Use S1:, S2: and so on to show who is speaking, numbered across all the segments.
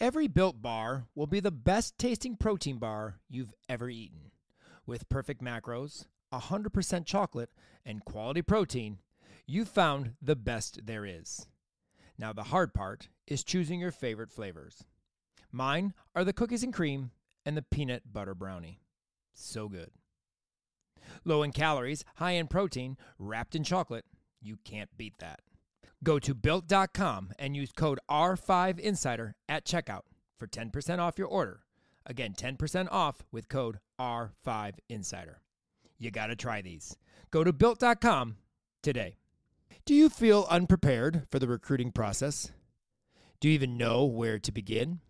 S1: Every built bar will be the best tasting protein bar you've ever eaten. With perfect macros, 100% chocolate, and quality protein, you've found the best there is. Now, the hard part is choosing your favorite flavors. Mine are the cookies and cream and the peanut butter brownie. So good. Low in calories, high in protein, wrapped in chocolate. You can't beat that. Go to built.com and use code R5Insider at checkout for 10% off your order. Again, 10% off with code R5Insider. You got to try these. Go to built.com today. Do you feel unprepared for the recruiting process? Do you even know where to begin?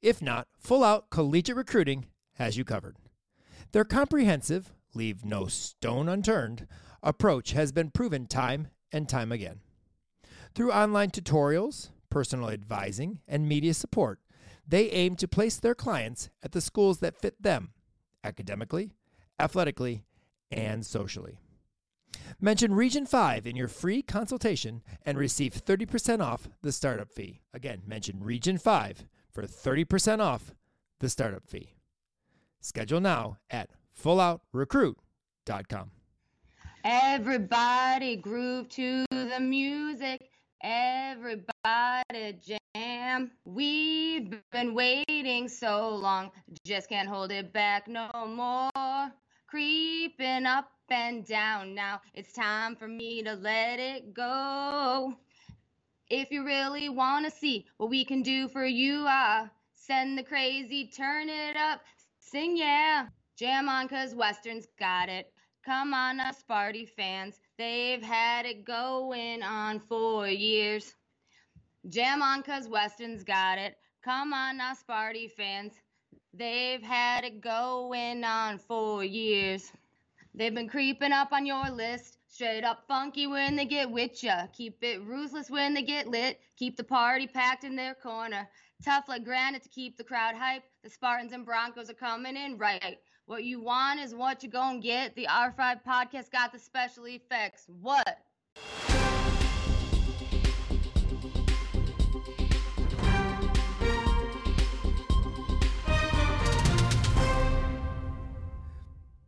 S1: If not, Full Out Collegiate Recruiting has you covered. Their comprehensive, leave no stone unturned approach has been proven time and time again. Through online tutorials, personal advising, and media support, they aim to place their clients at the schools that fit them academically, athletically, and socially. Mention Region 5 in your free consultation and receive 30% off the startup fee. Again, mention Region 5 for 30% off the startup fee. Schedule now at fulloutrecruit.com.
S2: Everybody groove to the music. Everybody jam. We've been waiting so long, just can't hold it back no more. Creeping up and down now, it's time for me to let it go. If you really want to see what we can do for you, uh, send the crazy, turn it up, sing yeah. Jam on, cause Western's got it. Come on, us Sparty fans. They've had it going on for years. Jam on, cause Weston's got it. Come on, now, Sparty fans. They've had it going on for years. They've been creeping up on your list. Straight up funky when they get with ya. Keep it ruthless when they get lit. Keep the party packed in their corner. Tough like granite to keep the crowd hype. The Spartans and Broncos are coming in right. What you want is what you gonna get. The R5 podcast got the special effects. What?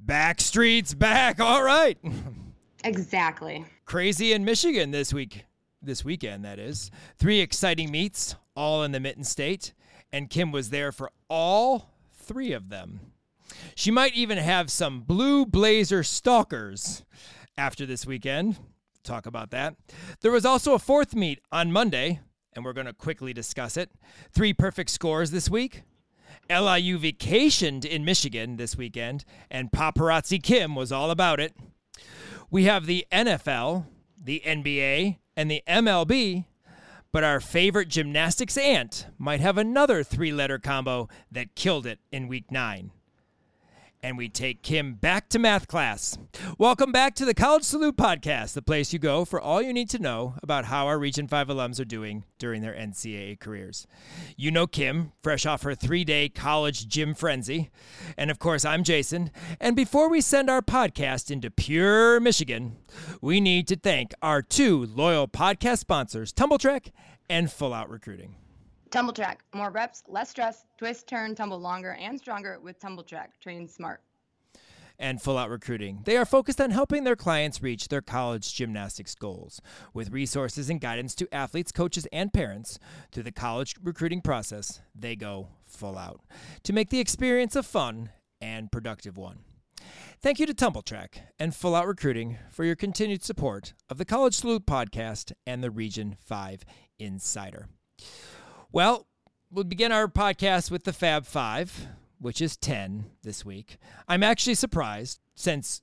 S1: Backstreet's back. All right.
S2: Exactly.
S1: Crazy in Michigan this week. This weekend, that is. Three exciting meets, all in the Mitten State. And Kim was there for all three of them. She might even have some blue blazer stalkers after this weekend. Talk about that. There was also a fourth meet on Monday, and we're going to quickly discuss it. Three perfect scores this week. LIU vacationed in Michigan this weekend, and Paparazzi Kim was all about it. We have the NFL, the NBA, and the MLB, but our favorite gymnastics aunt might have another three letter combo that killed it in week nine. And we take Kim back to math class. Welcome back to the College Salute Podcast, the place you go for all you need to know about how our Region 5 alums are doing during their NCAA careers. You know Kim, fresh off her three day college gym frenzy. And of course, I'm Jason. And before we send our podcast into pure Michigan, we need to thank our two loyal podcast sponsors, Tumble Track and Full Out Recruiting.
S2: Tumble Track. More reps, less stress. Twist, turn, tumble longer and stronger with Tumble Track. Train smart.
S1: and Full Out Recruiting. They are focused on helping their clients reach their college gymnastics goals with resources and guidance to athletes, coaches, and parents through the college recruiting process. They go full out to make the experience a fun and productive one. Thank you to Tumble Track and Full Out Recruiting for your continued support of the College Salute podcast and the Region 5 Insider. Well, we'll begin our podcast with the Fab Five, which is 10 this week. I'm actually surprised since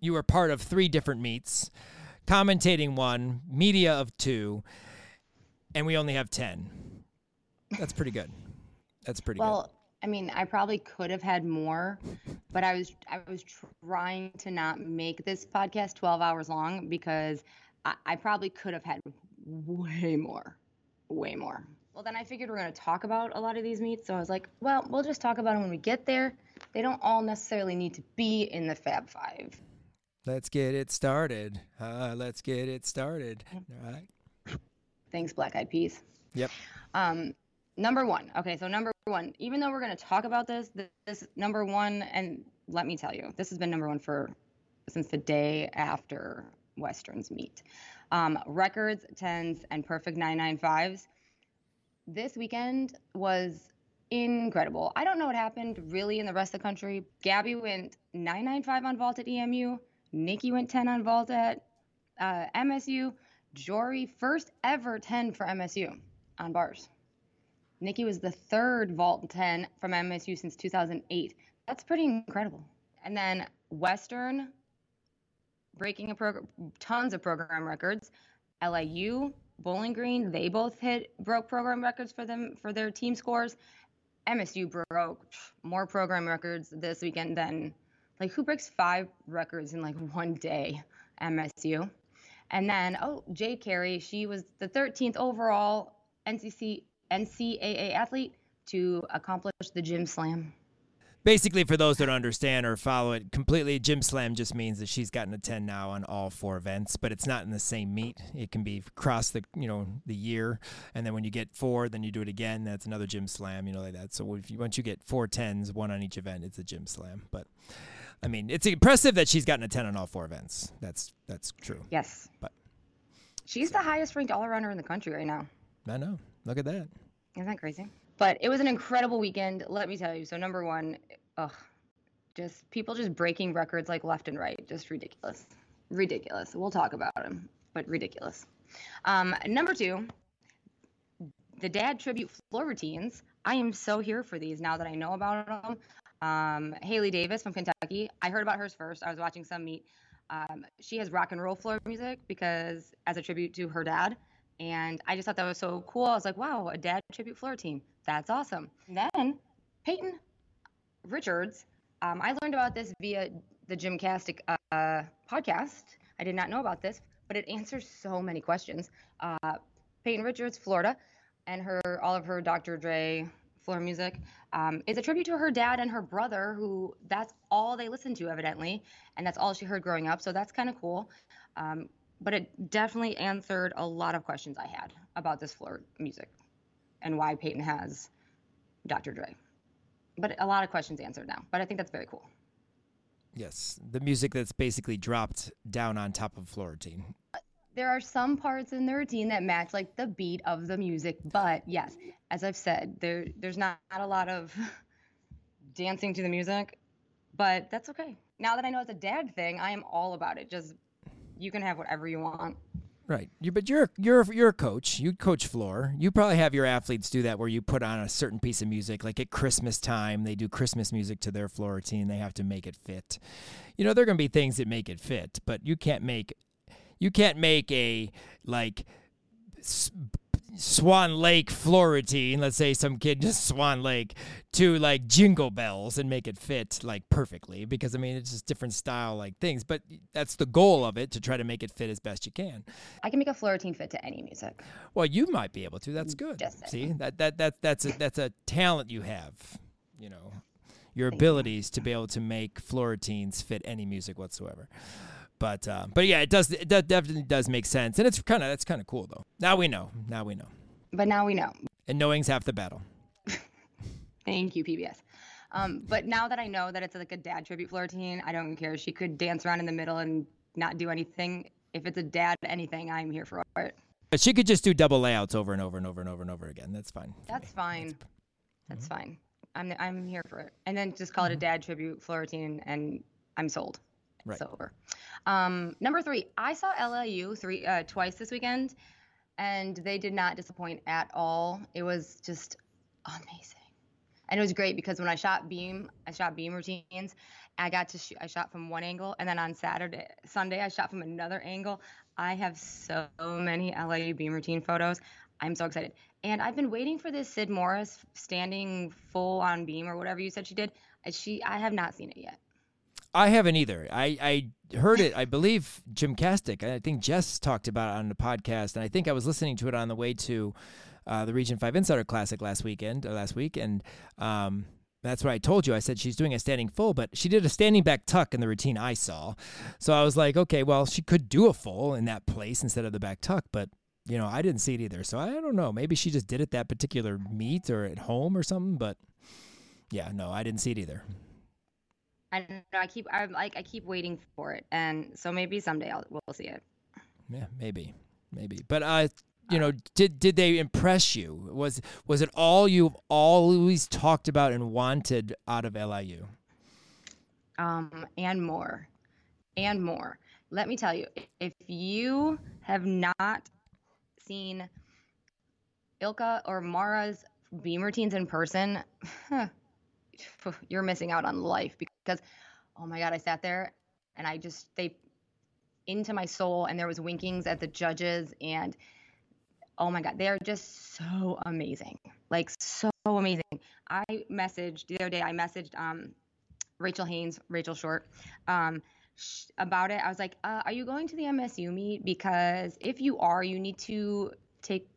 S1: you were part of three different meets, commentating one, media of two, and we only have 10. That's pretty good. That's pretty good.
S2: Well, I mean, I probably could have had more, but I was I was trying to not make this podcast 12 hours long because I, I probably could have had way more, way more. Well, then I figured we're going to talk about a lot of these meets, so I was like, well, we'll just talk about them when we get there. They don't all necessarily need to be in the Fab Five.
S1: Let's get it started. Uh, let's get it started. All right.
S2: Thanks, Black Eyed Peas.
S1: Yep.
S2: Um, Number one. Okay, so number one. Even though we're going to talk about this, this, this number one, and let me tell you, this has been number one for since the day after westerns meet. Um, records, tens, and perfect 995s. This weekend was incredible. I don't know what happened really in the rest of the country. Gabby went 995 on vault at EMU. Nikki went 10 on vault at uh, MSU. Jory, first ever 10 for MSU on bars. Nikki was the third vault 10 from MSU since 2008. That's pretty incredible. And then Western breaking tons of program records. LIU, Bowling Green, they both hit broke program records for them for their team scores. MSU broke more program records this weekend than like who breaks five records in like one day? MSU. And then oh, Jade Carey, she was the 13th overall NCC NCAA athlete to accomplish the gym slam
S1: basically for those that don't understand or follow it completely gym slam just means that she's gotten a 10 now on all four events but it's not in the same meet. It can be across the you know the year and then when you get four then you do it again that's another gym slam you know like that. So if you once you get four tens one on each event it's a gym slam. But i mean it's impressive that she's gotten a 10 on all four events. That's that's true.
S2: Yes.
S1: But
S2: she's the highest ranked all runner in the country right now.
S1: I know. Look at that.
S2: Isn't that crazy but it was an incredible weekend, let me tell you. So number one, ugh, just people just breaking records like left and right, just ridiculous, ridiculous. We'll talk about them, but ridiculous. Um, number two, the dad tribute floor routines. I am so here for these now that I know about them. Um, Haley Davis from Kentucky. I heard about hers first. I was watching some meet. Um, she has rock and roll floor music because as a tribute to her dad. And I just thought that was so cool. I was like, wow, a dad tribute floor team. That's awesome. Then Peyton Richards, um, I learned about this via the Gymcastic uh, podcast. I did not know about this, but it answers so many questions. Uh, Peyton Richards, Florida, and her all of her Dr. Dre floor music um, is a tribute to her dad and her brother, who that's all they listened to evidently, and that's all she heard growing up. So that's kind of cool. Um, but it definitely answered a lot of questions I had about this floor music and why Peyton has Dr. Dre. But a lot of questions answered now. But I think that's very cool.
S1: Yes, the music that's basically dropped down on top of floor routine.
S2: There are some parts in the routine that match like the beat of the music, but yes, as I've said, there there's not, not a lot of dancing to the music, but that's okay. Now that I know it's a dad thing, I am all about it. Just you can have whatever you want.
S1: Right. You, but you're you're you're a coach. You coach floor. You probably have your athletes do that where you put on a certain piece of music, like at Christmas time, they do Christmas music to their floor routine. They have to make it fit. You know, there are going to be things that make it fit, but you can't make you can't make a like Swan Lake floor let's say some kid just Swan Lake to like jingle bells and make it fit like perfectly because I mean it's just different style like things, but that's the goal of it to try to make it fit as best you can.
S2: I can make a floor fit to any music.
S1: Well, you might be able to. That's mm, good.
S2: Just
S1: See, that that that that's a, that's a talent you have, you know, your abilities to be able to make floor fit any music whatsoever. But uh, but yeah, it does it definitely does make sense, and it's kind of that's kind of cool though. Now we know. Now we know.
S2: But now we know.
S1: And knowing's half the battle.
S2: Thank you, PBS. Um, but now that I know that it's like a dad tribute floor routine, I don't care. She could dance around in the middle and not do anything. If it's a dad anything, I'm here for it.
S1: But she could just do double layouts over and over and over and over and over again. That's fine.
S2: That's fine. That's, mm-hmm. fine. I'm I'm here for it. And then just call it a mm-hmm. dad tribute floor routine, and I'm sold. Right. It's over. Um, number three, I saw LIU three uh, twice this weekend, and they did not disappoint at all. It was just amazing, and it was great because when I shot beam, I shot beam routines. I got to shoot. I shot from one angle, and then on Saturday, Sunday, I shot from another angle. I have so many LIU beam routine photos. I'm so excited. And I've been waiting for this Sid Morris standing full on beam or whatever you said she did. She, I have not seen it yet.
S1: I haven't either. I, I heard it, I believe, Gymcastic. I think Jess talked about it on the podcast, and I think I was listening to it on the way to uh, the Region 5 Insider Classic last weekend, or last week, and um, that's what I told you. I said she's doing a standing full, but she did a standing back tuck in the routine I saw. So I was like, okay, well, she could do a full in that place instead of the back tuck, but you know, I didn't see it either. So I don't know. Maybe she just did it that particular meet or at home or something. But yeah, no, I didn't see it either.
S2: I don't know. I keep I'm like I keep waiting for it, and so maybe someday I'll we'll see it.
S1: Yeah, maybe, maybe. But uh, you know, did did they impress you? Was was it all you've always talked about and wanted out of LIU?
S2: Um, and more, and more. Let me tell you, if you have not seen Ilka or Mara's beam routines in person, you're missing out on life because, oh my God, I sat there and I just, they, into my soul and there was winkings at the judges and oh my god they're just so amazing like so amazing. I messaged the other day i messaged um rachel haynes rachel short um about it. I was like uh, are you going to the msu meet? Because if you are you need to take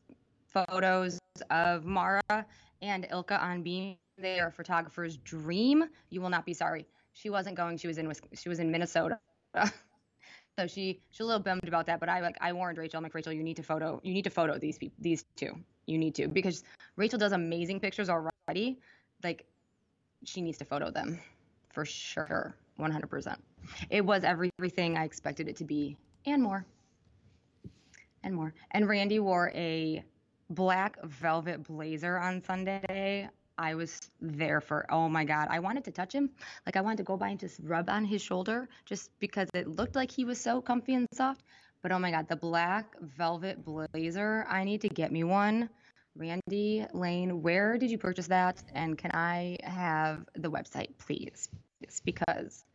S2: photos of mara and ilka on beam they are a photographer's dream you will not be sorry she wasn't going she was in she was in minnesota So she she's a little bummed about that, but I like I warned Rachel. I'm like Rachel, you need to photo you need to photo these people these two. You need to because Rachel does amazing pictures already. Like she needs to photo them for sure, 100%. It was everything I expected it to be and more. And more. And Randy wore a black velvet blazer on Sunday. I was there for, oh my God, I wanted to touch him. Like I wanted to go by and just rub on his shoulder just because it looked like he was so comfy and soft. But oh my God, the black velvet blazer, I need to get me one. Randy Lane, where did you purchase that? And can I have the website, please? It's because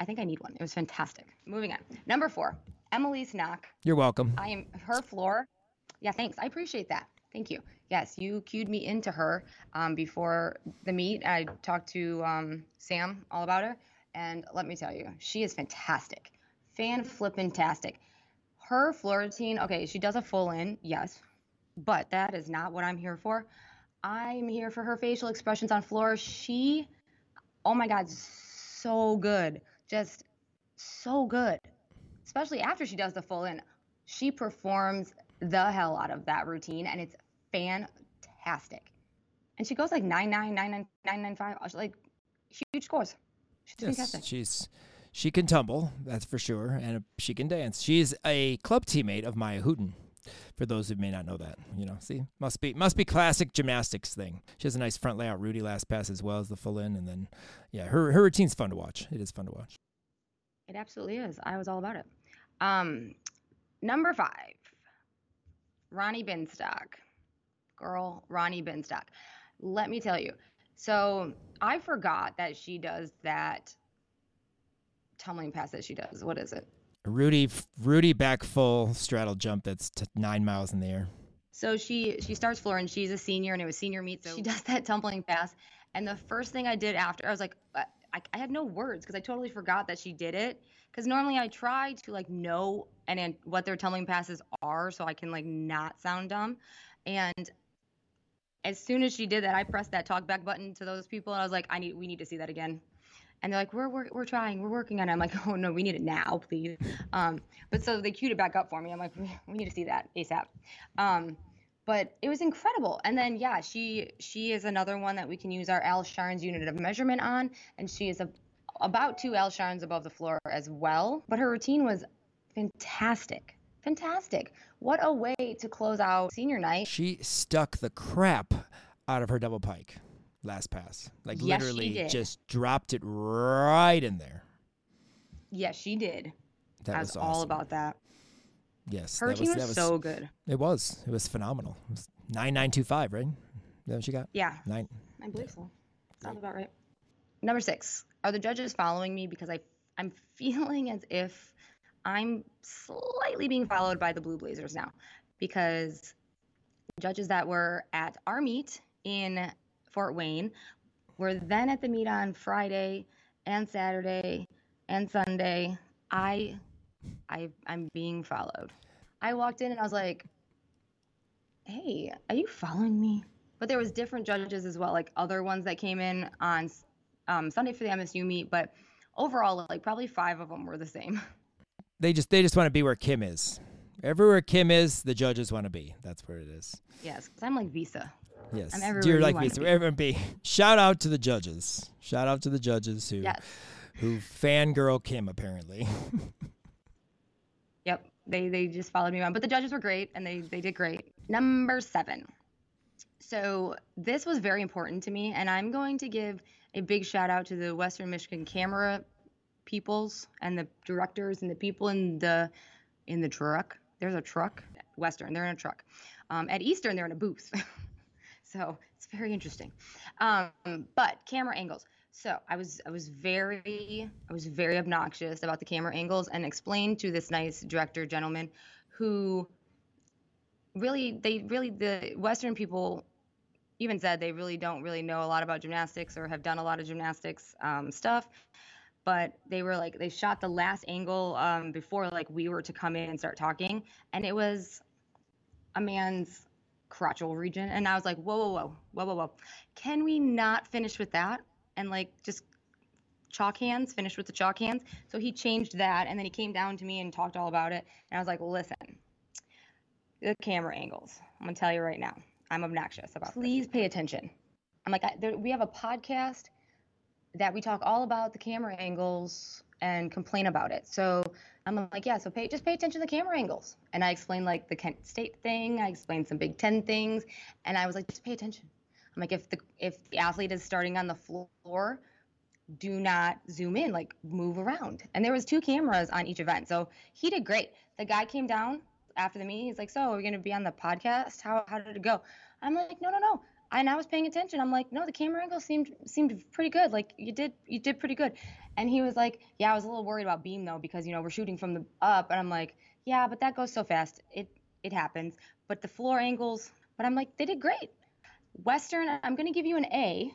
S2: I think I need one. It was fantastic. Moving on. Number four, Emily's knock.
S1: You're welcome.
S2: I am her floor. Yeah, thanks. I appreciate that. Thank you. Yes, you cued me into her um, before the meet. I talked to um, Sam all about her, and let me tell you, she is fantastic, fan flippin' tastic. Her floor routine, okay, she does a full in, yes, but that is not what I'm here for. I'm here for her facial expressions on floor. She, oh my God, so good, just so good, especially after she does the full in. She performs the hell out of that routine, and it's fantastic. And she goes like nine nine nine nine nine nine five, like huge scores. She's yes, fantastic.
S1: She's she can tumble, that's for sure, and she can dance. She's a club teammate of Maya Hooten. For those who may not know that, you know, see, must be must be classic gymnastics thing. She has a nice front layout, Rudy last pass as well as the full in, and then, yeah, her her routine's fun to watch. It is fun to watch.
S2: It absolutely is. I was all about it. Um, number five, Ronnie Binstock girl, Ronnie Binstock. Let me tell you. So I forgot that she does that tumbling pass that she does. What is it?
S1: Rudy Rudy back full straddle jump that's t- nine miles in the air.
S2: So she she starts floor and she's a senior and it was senior meet. So she does that tumbling pass. And the first thing I did after, I was like, uh, I, I had no words because I totally forgot that she did it. Because normally I try to like know and, and what their tumbling passes are so I can like not sound dumb. And as soon as she did that, I pressed that talk back button to those people, and I was like, I need, we need to see that again. And they're like, we're, we're, we're trying, we're working on it. I'm like, oh no, we need it now, please. Um, but so they queued it back up for me. I'm like, we need to see that ASAP. Um, but it was incredible. And then yeah, she she is another one that we can use our Al Sharns unit of measurement on, and she is a, about two Al Sharns above the floor as well. But her routine was fantastic fantastic. What a way to close out senior night.
S1: She stuck the crap out of her double pike last pass. Like yes, literally just dropped it right in there.
S2: Yes, she did. That was, was awesome. all about that.
S1: Yes.
S2: Her team was, was, so good.
S1: It was. It was phenomenal. It was 9925, right? That what she got?
S2: Yeah.
S1: Nine.
S2: I believe so. Sounds about right. Number six. Are the judges following me because I I'm feeling as if I'm slightly being followed by the Blue Blazers now because judges that were at our meet in Fort Wayne were then at the meet on Friday and Saturday and Sunday. I, I, I'm being followed. I walked in and I was like, "Hey, are you following me?" But there was different judges as well, like other ones that came in on um, Sunday for the MSU meet. But overall, like probably five of them were the same.
S1: they just they just want to be where Kim is, Everywhere Kim is, the judges want to be. That's where it is.
S2: Yes, because I'm like Visa.
S1: Yes.
S2: I'm everywhere
S1: Dear
S2: you
S1: like Visa,
S2: be.
S1: everyone be. Shout out to the judges. Shout out to the judges who
S2: Yes.
S1: who fangirl Kim apparently.
S2: Yep. They they just followed me around. But the judges were great and they they did great. Number seven. So this was very important to me, and I'm going to give a big shout out to the Western Michigan camera peoples and the directors and the people in the in the truck. There's a truck. Western, they're in a truck. Um, at Eastern, they're in a booth. so it's very interesting. Um, but camera angles. So I was I was very I was very obnoxious about the camera angles and explained to this nice director gentleman who really they really the Western people even said they really don't really know a lot about gymnastics or have done a lot of gymnastics um, stuff. But they were like they shot the last angle um, before like we were to come in and start talking, and it was a man's crotchal region, and I was like, whoa, whoa, whoa, whoa, whoa, whoa, can we not finish with that and like just chalk hands, finish with the chalk hands? So he changed that, and then he came down to me and talked all about it, and I was like, listen, the camera angles. I'm gonna tell you right now, I'm obnoxious about. Please pay attention. I'm like, I, there, we have a podcast that we talk all about the camera angles and complain about it. So I'm like, yeah, so pay just pay attention to the camera angles. And I explained like the Kent State thing. I explained some Big Ten things, and I was like, just pay attention. I'm like, if the if the athlete is starting on the floor, do not zoom in, like move around. And there was two cameras on each event, so he did great. The guy came down after the meeting. He's like, so are we gonna be on the podcast? How how did it go? I'm like, no, no, no. And I was paying attention. I'm like, no, the camera angle seemed seemed pretty good. Like you did you did pretty good. And he was like, yeah, I was a little worried about beam though because you know we're shooting from the up. And I'm like, yeah, but that goes so fast. It it happens. But the floor angles. But I'm like, they did great. Western, I'm gonna give you an A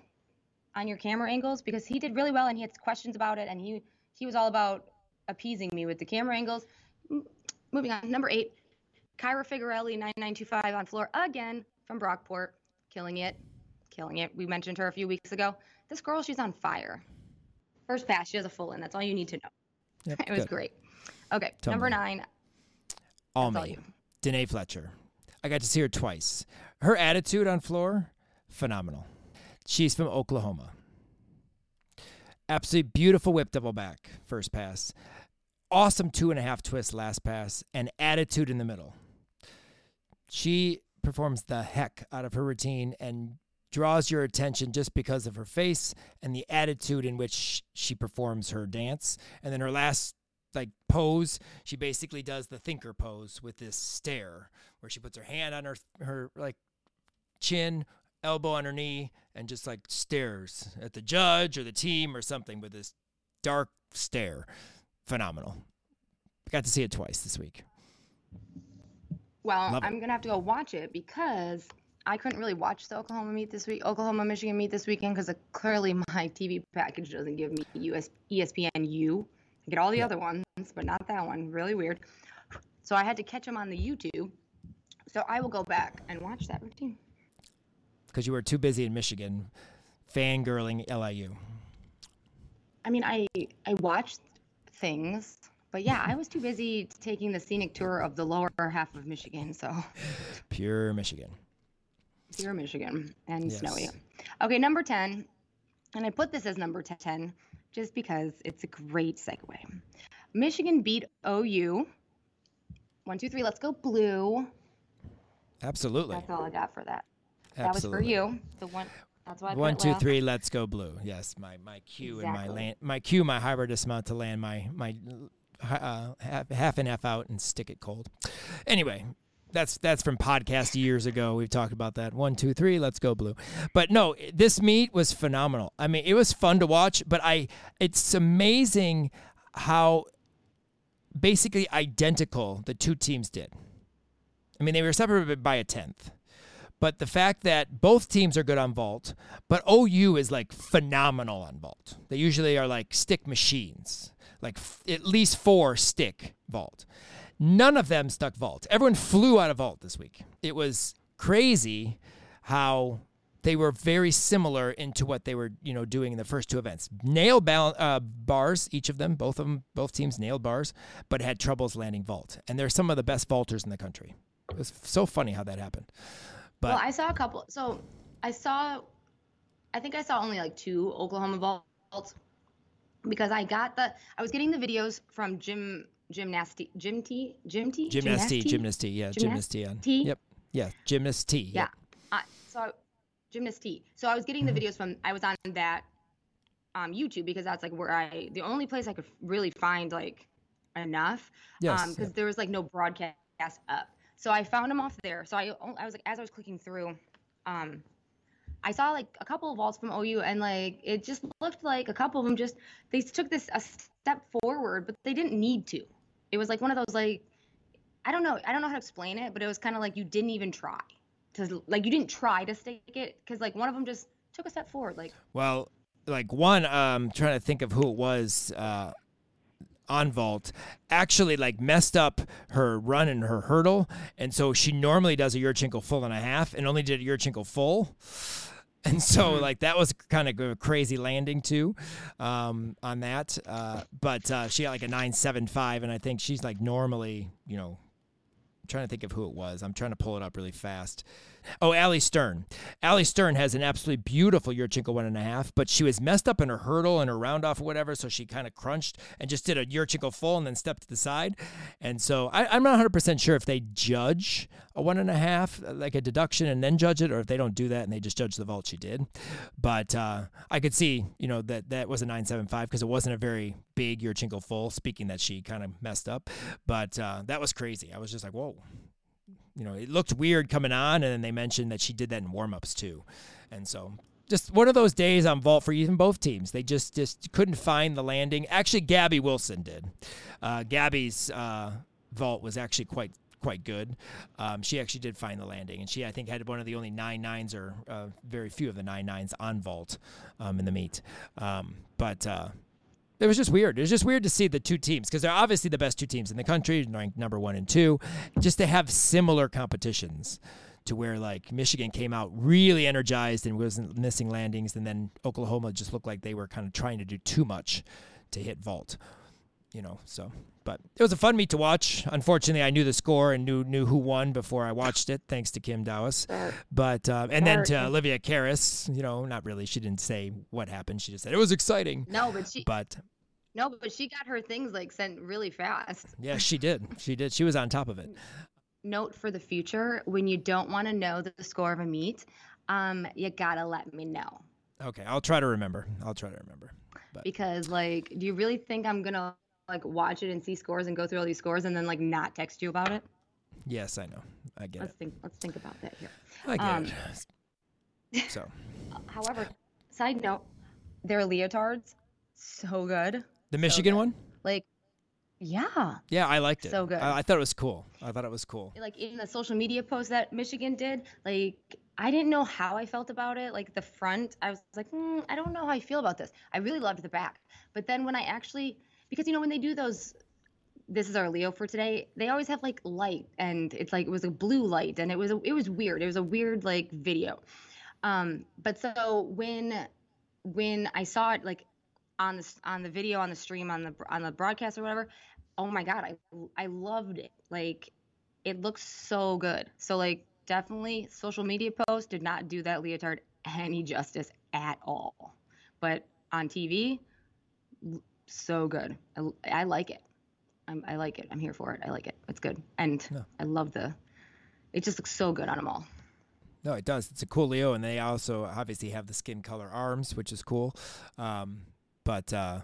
S2: on your camera angles because he did really well and he had questions about it and he he was all about appeasing me with the camera angles. Moving on, number eight, Kyra Figarelli 9925 on floor again from Brockport, killing it, killing it. We mentioned her a few weeks ago. This girl, she's on fire. First pass, she has a full in. That's all you need to know.
S1: Yep,
S2: It was
S1: good.
S2: great. Okay,
S1: Tell
S2: number
S1: me.
S2: nine.
S1: All
S2: That's all
S1: me.
S2: you.
S1: Danae Fletcher. I got to see her twice. Her attitude on floor, phenomenal. She's from Oklahoma. Absolutely beautiful whip double back, first pass. Awesome two and a half twist last pass, and attitude in the middle. She performs the heck out of her routine and draws your attention just because of her face and the attitude in which she performs her dance. And then her last like pose, she basically does the thinker pose with this stare where she puts her hand on her her like chin, elbow on her knee, and just like stares at the judge or the team or something with this dark stare. Phenomenal. Got to see it twice this week.
S2: Well,
S1: Love.
S2: I'm gonna have to go watch it because I couldn't really watch the Oklahoma meet this week, Oklahoma Michigan meet this weekend because uh, clearly my TV package doesn't give me US, ESPN U. I get all the
S1: Yeah.
S2: other ones, but not that one. Really weird. So I had to catch them on the YouTube. So I will go back and watch that routine.
S1: Because you were too busy in Michigan fangirling LIU.
S2: I mean, I I watched things, but yeah, I was too busy taking the scenic tour of the lower half of Michigan. So.
S1: Pure Michigan.
S2: Pure Michigan and snowy. Okay, number 10. And I put this as number 10 just because it's a great segue. Michigan beat OU. One, two, three, let's go blue.
S1: Absolutely.
S2: That's all I got for that. That was for you. The one that's why
S1: One, two, three, let's go blue. Yes, my my cue and my land, my cue, my hybrid dismount to land my my uh, half, half and half out and stick it cold. Anyway, that's that's from podcast years ago. We've talked about that. One, two, three, let's go blue. But no, this meet was phenomenal. I mean, it was fun to watch. But I, it's amazing how basically identical the two teams did. I mean, they were separated by a tenth. But the fact that both teams are good on vault, but OU is like phenomenal on vault. They usually are like stick machines, like f- at least four stick vault. None of them stuck vault. Everyone flew out of vault this week. It was crazy how they were very similar into what they were, you know, doing in the first two events. Nailed bal- uh, bars, each of them, both of them, both teams nailed bars, but had troubles landing vault. And they're some of the best vaulters in the country. It was so funny how that happened. But
S2: well, I saw a couple. So I saw, I think I saw only like two Oklahoma vaults because I got the, I was getting the videos from Jim Gymnasty, Jim T, Jim T,
S1: Gymnasty, Gymnasty, yeah, Gymnasty.
S2: T.
S1: Yep, yeah, Gymnasty.
S2: Yeah. Uh, so I, Gymnasty. So I was getting the
S1: Mm-hmm.
S2: videos from, I was on that um, YouTube because that's like where I, the only place I could really find like enough.
S1: Yes,
S2: Um, because
S1: yeah.
S2: there was like no broadcast up. So I found them off there. So I, I was like, as I was clicking through, um, I saw like a couple of vaults from OU, and like it just looked like a couple of them just they took this a step forward, but they didn't need to. It was like one of those like I don't know I don't know how to explain it, but it was kind of like you didn't even try to like you didn't try to stake it because like one of them just took a step forward. Like
S1: Well, like one, um, trying to think of who it was. Uh, on vault actually like messed up her run and her hurdle. And so she normally does a Yurchenko full and a half and only did a Yurchenko full. And so
S2: Mm-hmm.
S1: like that was kind of a crazy landing too um, on that. Uh, but uh, she got like a 975 and i think she's like normally you know I'm trying to think of who it was. I'm trying to pull it up really fast Oh, Allie Stern. Allie Stern has an absolutely beautiful Yurchenko one and a half, but she was messed up in her hurdle and her round off or whatever, so she kind of crunched and just did a Yurchenko full and then stepped to the side. And so I, I'm not 100% sure if they judge a one and a half, uh, like a deduction, and then judge it, or if they don't do that and they just judge the vault she did. But uh, I could see, you know, that that was a 975 because it wasn't a very big Yurchenko full, speaking that she kind of messed up. But uh, that was crazy. I was just like, whoa you know, it looked weird coming on, and then they mentioned that she did that in warm-ups too, and so just one of those days on vault for even both teams. They just just couldn't find the landing. Actually, Gabby Wilson did. Uh, Gabby's uh, vault was actually quite quite good. Um, she actually did find the landing, and she I think had one of the only nine nines or uh, very few of the nine nines on vault um, in the meet. Um, but uh, it was just weird. It was just weird to see the two teams because they're obviously the best two teams in the country, ranked number one and two, just to have similar competitions to where like Michigan came out really energized and wasn't missing landings, and then Oklahoma just looked like they were kind of trying to do too much to hit vault, you know. So, but it was a fun meet to watch. Unfortunately, I knew the score and knew knew who won before I watched it, thanks to Kim Dowis. But uh, and then to Olivia Karas, you know, not really. She didn't say what happened. She just said it was exciting.
S2: no, but she
S1: But
S2: no, but she got her things like sent really fast.
S1: yeah, she did. She did. She was on top of it.
S2: note for the future when you don't want to know the score of a meet um you gotta let me know
S1: Okay, I'll try to remember. I'll try to remember.
S2: because like do you really think i'm gonna like watch it and see scores and go through all these scores and then like not text you about it
S1: Yes, I know. I get
S2: let's
S1: it.
S2: think let's think about that here
S1: I get
S2: um,
S1: it. So
S2: however side note their leotards so good
S1: the Michigan
S2: good.
S1: one.
S2: like yeah
S1: Yeah, I liked it.
S2: So good.
S1: I, I thought it was cool. I thought it was cool.
S2: like in the social media post that Michigan did, like I didn't know how I felt about it. Like the front, I was like, mm, I don't know how I feel about this. I really loved the back, but then when I actually, because you know when they do those, this is our Leo for today. They always have like light, and it's like it was a blue light, and it was a, it was weird. It was a weird like video. Um, but so when when I saw it like on the on the video on the stream on the on the broadcast or whatever, oh my god, I I loved it. Like it looks so good. So like definitely social media post did not do that leotard any justice at all. But on TV, so good. I, I like it. I'm, I like it. I'm here for it. I like it. It's good. And
S1: No.
S2: I love the. It just looks so good on them all.
S1: No, it does. It's a cool Leo, and they also obviously have the skin color arms, which is cool. Um, but uh,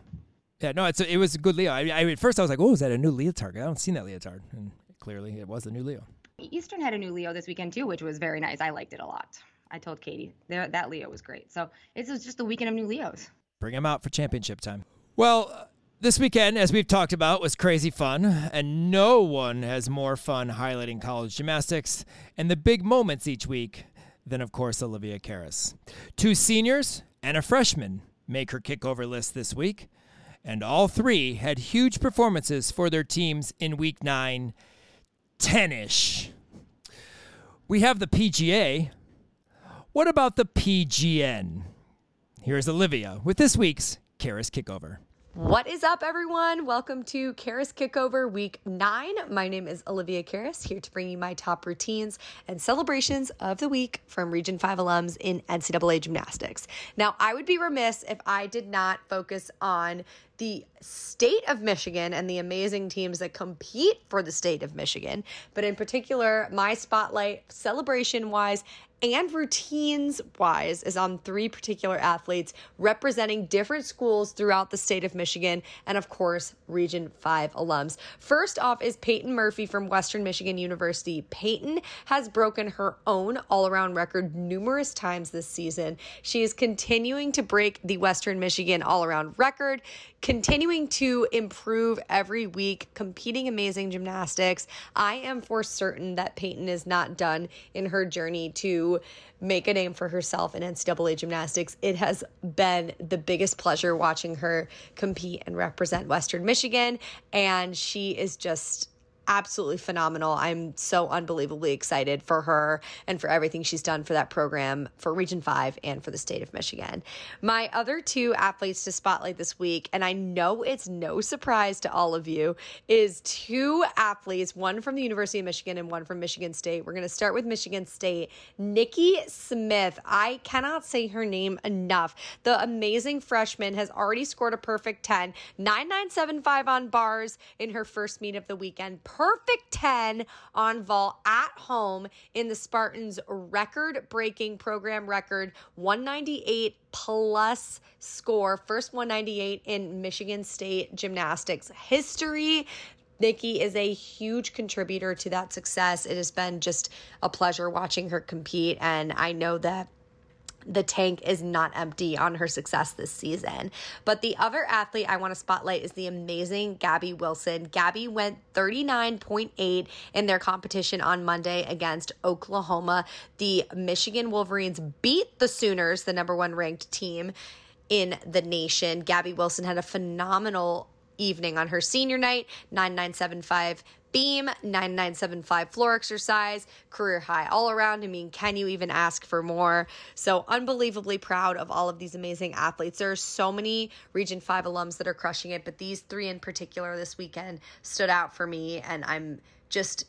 S1: yeah, no, it's a, it was a good Leo. I, I at first I was like, oh, is that a new leotard? I don't seen that leotard, and clearly it was a new Leo.
S2: Eastern had a new Leo this weekend too, which was very nice. I liked it a lot. I told Katie there that Leo was great. So it's just the weekend of new Leos.
S1: Bring him out for championship time. Well, this weekend, as we've talked about, was crazy fun, and no one has more fun highlighting college gymnastics and the big moments each week than, of course, Olivia Karas. Two seniors and a freshman make her kickover list this week, and all three had huge performances for their teams in week nine. 10 ish. We have the PGA. What about the PGN? Here's Olivia with this week's Karas Kickover.
S3: What is up, everyone? Welcome to Karas Kickover Week 9. My name is Olivia Karas, here to bring you my top routines and celebrations of the week from Region 5 alums in NCAA gymnastics. Now, I would be remiss if I did not focus on the state of Michigan and the amazing teams that compete for the state of Michigan, but in particular, my spotlight celebration wise and routines wise is on three particular athletes representing different schools throughout the state of Michigan and, of course, Region 5 alums. First off is Peyton Murphy from Western Michigan University. Peyton has broken her own all around record numerous times this season. She is continuing to break the Western Michigan all around record, continuing to improve every week, competing amazing gymnastics. I am for certain that Peyton is not done in her journey to make a name for herself in NCAA gymnastics. It has been the biggest pleasure watching her compete and represent Western Michigan. And she is just absolutely phenomenal. I'm so unbelievably excited for her and for everything she's done for that program for Region 5 and for the state of Michigan. My other two athletes to spotlight this week, and I know it's no surprise to all of you, is two athletes, one from the University of Michigan and one from Michigan State. We're going to start with Michigan State. Nikki Smith, I cannot say her name enough. The amazing freshman has already scored a perfect 10, 9975 on bars in her first meet of the weekend perfect 10 on vault at home in the Spartans record breaking program record 198 plus score, first 198 in Michigan State gymnastics history. Nikki is a huge contributor to that success. It has been just a pleasure watching her compete, and I know that the tank is not empty on her success this season. But the other athlete I want to spotlight is the amazing Gabby Wilson. Gabby went 39.8 in their competition on Monday against Oklahoma. The Michigan Wolverines beat the Sooners, the number one ranked team in the nation. Gabby Wilson had a phenomenal evening on her senior night, 9975 beam, 9975 floor exercise, career high all around. I mean, can you even ask for more? So, unbelievably proud of all of these amazing athletes. There are so many Region 5 alums that are crushing it, but these three in particular this weekend stood out for me, and I'm just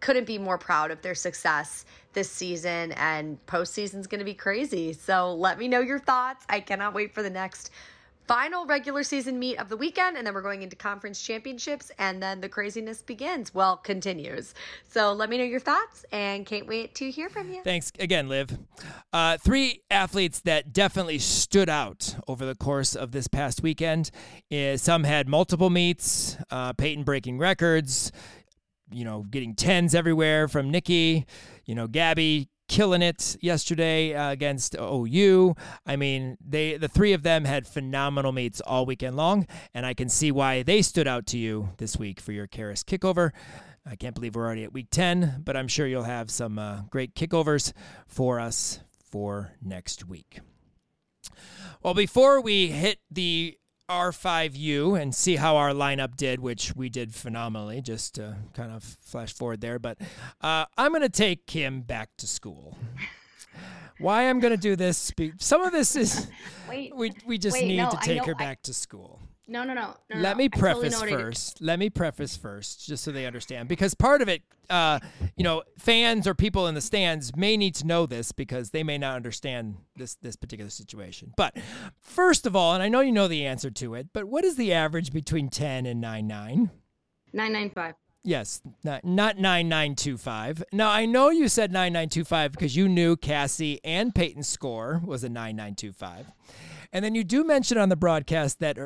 S3: couldn't be more proud of their success this season and postseason's going to be crazy. So let me know your thoughts. I cannot wait for the next final regular season meet of the weekend, and then we're going into conference championships, and then the craziness begins. Well, continues. So let me know your thoughts, and can't wait to hear from you.
S1: Thanks again, Liv. Uh, three athletes that definitely stood out over the course of this past weekend. Some had multiple meets, uh, Peyton breaking records, you know, getting tens everywhere from Nikki, you know, Gabby killing it yesterday uh, against OU. I mean, they the three of them had phenomenal meets all weekend long, and I can see why they stood out to you this week for your Karas kickover. I can't believe we're already at week 10, but I'm sure you'll have some uh, great kickovers for us for next week. Well, before we hit the R5U and see how our lineup did, which we did phenomenally, just to kind of flash forward there. But uh, I'm going to take Kim back to school. Why I'm going to do this? Some of this is wait, we we just wait, need no, to take her back to school.
S2: No, no, no. no
S1: Let
S2: no.
S1: me preface totally first. Let me preface first, just so they understand, because part of it, uh, you know, fans or people in the stands may need to know this because they may not understand this this particular situation. But first of all, and I know you know the answer to it, but what is the average between ten and nine nine?
S2: Nine nine five.
S1: Yes, not not nine nine two five. Now I know you said nine nine two five because you knew Cassie and Peyton's score was a nine nine two five, and then you do mention on the broadcast that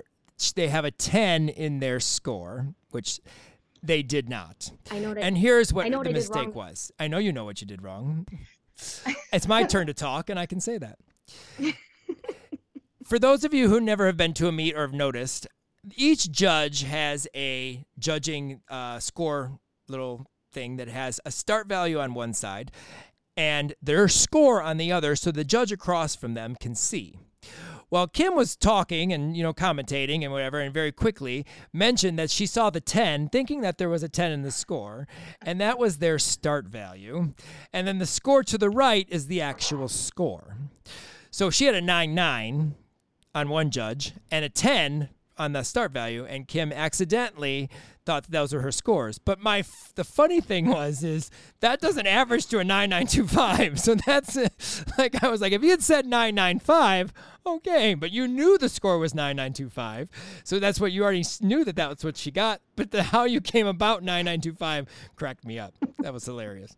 S1: they have a 10 in their score, which they did not.
S2: I know. That,
S1: and here's what the mistake was. I know you know what you did wrong. it's my turn to talk, and I can say that. For those of you who never have been to a meet or have noticed, each judge has a judging uh, score little thing that has a start value on one side and their score on the other so the judge across from them can see. Well, Kim was talking and you know commentating and whatever, and very quickly mentioned that she saw the ten, thinking that there was a ten in the score, and that was their start value, and then the score to the right is the actual score. So she had a nine nine on one judge and a ten on the start value, and Kim accidentally thought that those were her scores. But my f- the funny thing was is that doesn't average to a 9925. So that's like I was like if you had said 995, okay, but you knew the score was 9925. So that's what you already knew that that was what she got, but the how you came about 9925 cracked me up. That was hilarious.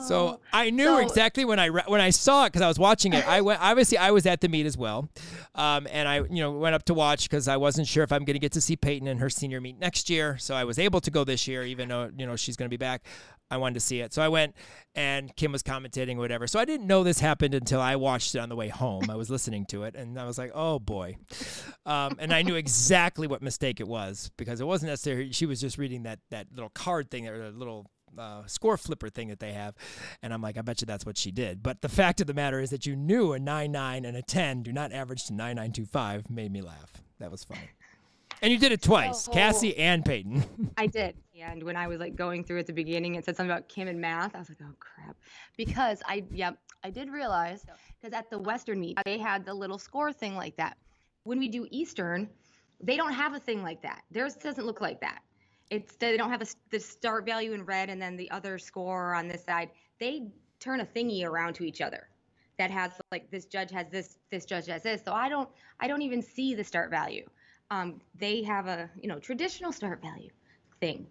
S1: So I knew
S3: So-
S1: exactly when I re- when I saw it because I was watching it. I went obviously I was at the meet as well, um, and I you know went up to watch because I wasn't sure if I'm going to get to see Peyton in her senior meet next year. So I was able to go this year, even though you know she's going to be back. I wanted to see it, so I went, and Kim was commentating or whatever. So I didn't know this happened until I watched it on the way home. I was listening to it, and I was like, oh boy, um, and I knew exactly what mistake it was because it wasn't necessarily she was just reading that that little card thing or a little uh, score flipper thing that they have. And I'm like, I bet you that's what she did. But the fact of the matter is that you knew a 9 9 and a 10 do not average to 9925 made me laugh. That was funny. And you did it twice,
S2: Oh.
S1: Cassie and Peyton.
S2: I did. And when I was like going through at the beginning, it said something about Kim and math. I was like, oh crap. Because I, yeah, I did realize because at the Western meet, they had the little score thing like that. When we do Eastern, they don't have a thing like that. Theirs doesn't look like that. It's they don't have a, the start value in red and then the other score on this side. They turn a thingy around to each other that has like this judge has this, this judge has this. So I don't, I don't even see the start value. Um, they have a you know traditional start value thing.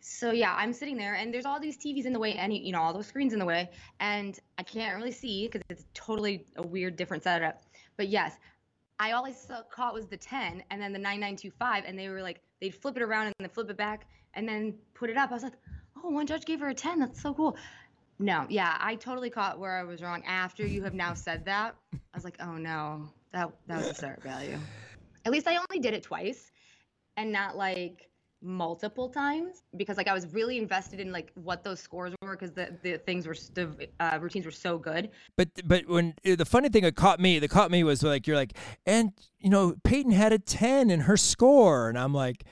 S2: So yeah, I'm sitting there and there's all these TVs in the way, and you know all those screens in the way, and I can't really see because it's totally a weird, different setup. But yes, I always caught was the 10 and then the 9925, and they were like they'd flip it around and then flip it back and then put it up. I was like, oh, one judge gave her a 10. That's so cool. No, yeah, I totally caught where I was wrong. After you have now said that, I was like, oh no, that that was a start value. At least I only did it twice, and not like multiple times because like I was really invested in like what those scores were because the the things were the uh, routines were so good.
S1: But but when uh, the funny thing that caught me, that caught me was like you're like, and you know Peyton had a ten in her score, and I'm like,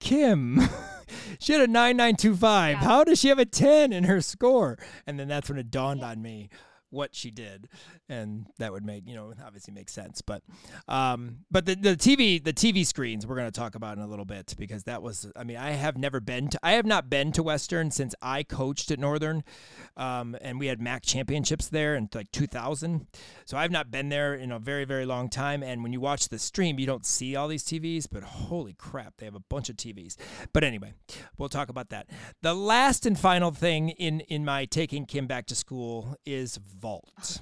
S1: Kim, she had a nine nine two five.
S2: Yeah.
S1: How does she have a ten in her score? And then that's when it dawned on me what she did, and that would make you know obviously make sense. But um, but the the TV the TV screens we're gonna talk about in a little bit because that was I mean I have never been to I have not been to Western since I coached at Northern, um, and we had MAC championships there in like 2000. So I've not been there in a very very long time. And when you watch the stream, you don't see all these TVs, but holy crap, they have a bunch of TVs. But anyway, we'll talk about that. The last and final thing in in my taking Kim back to school is vault.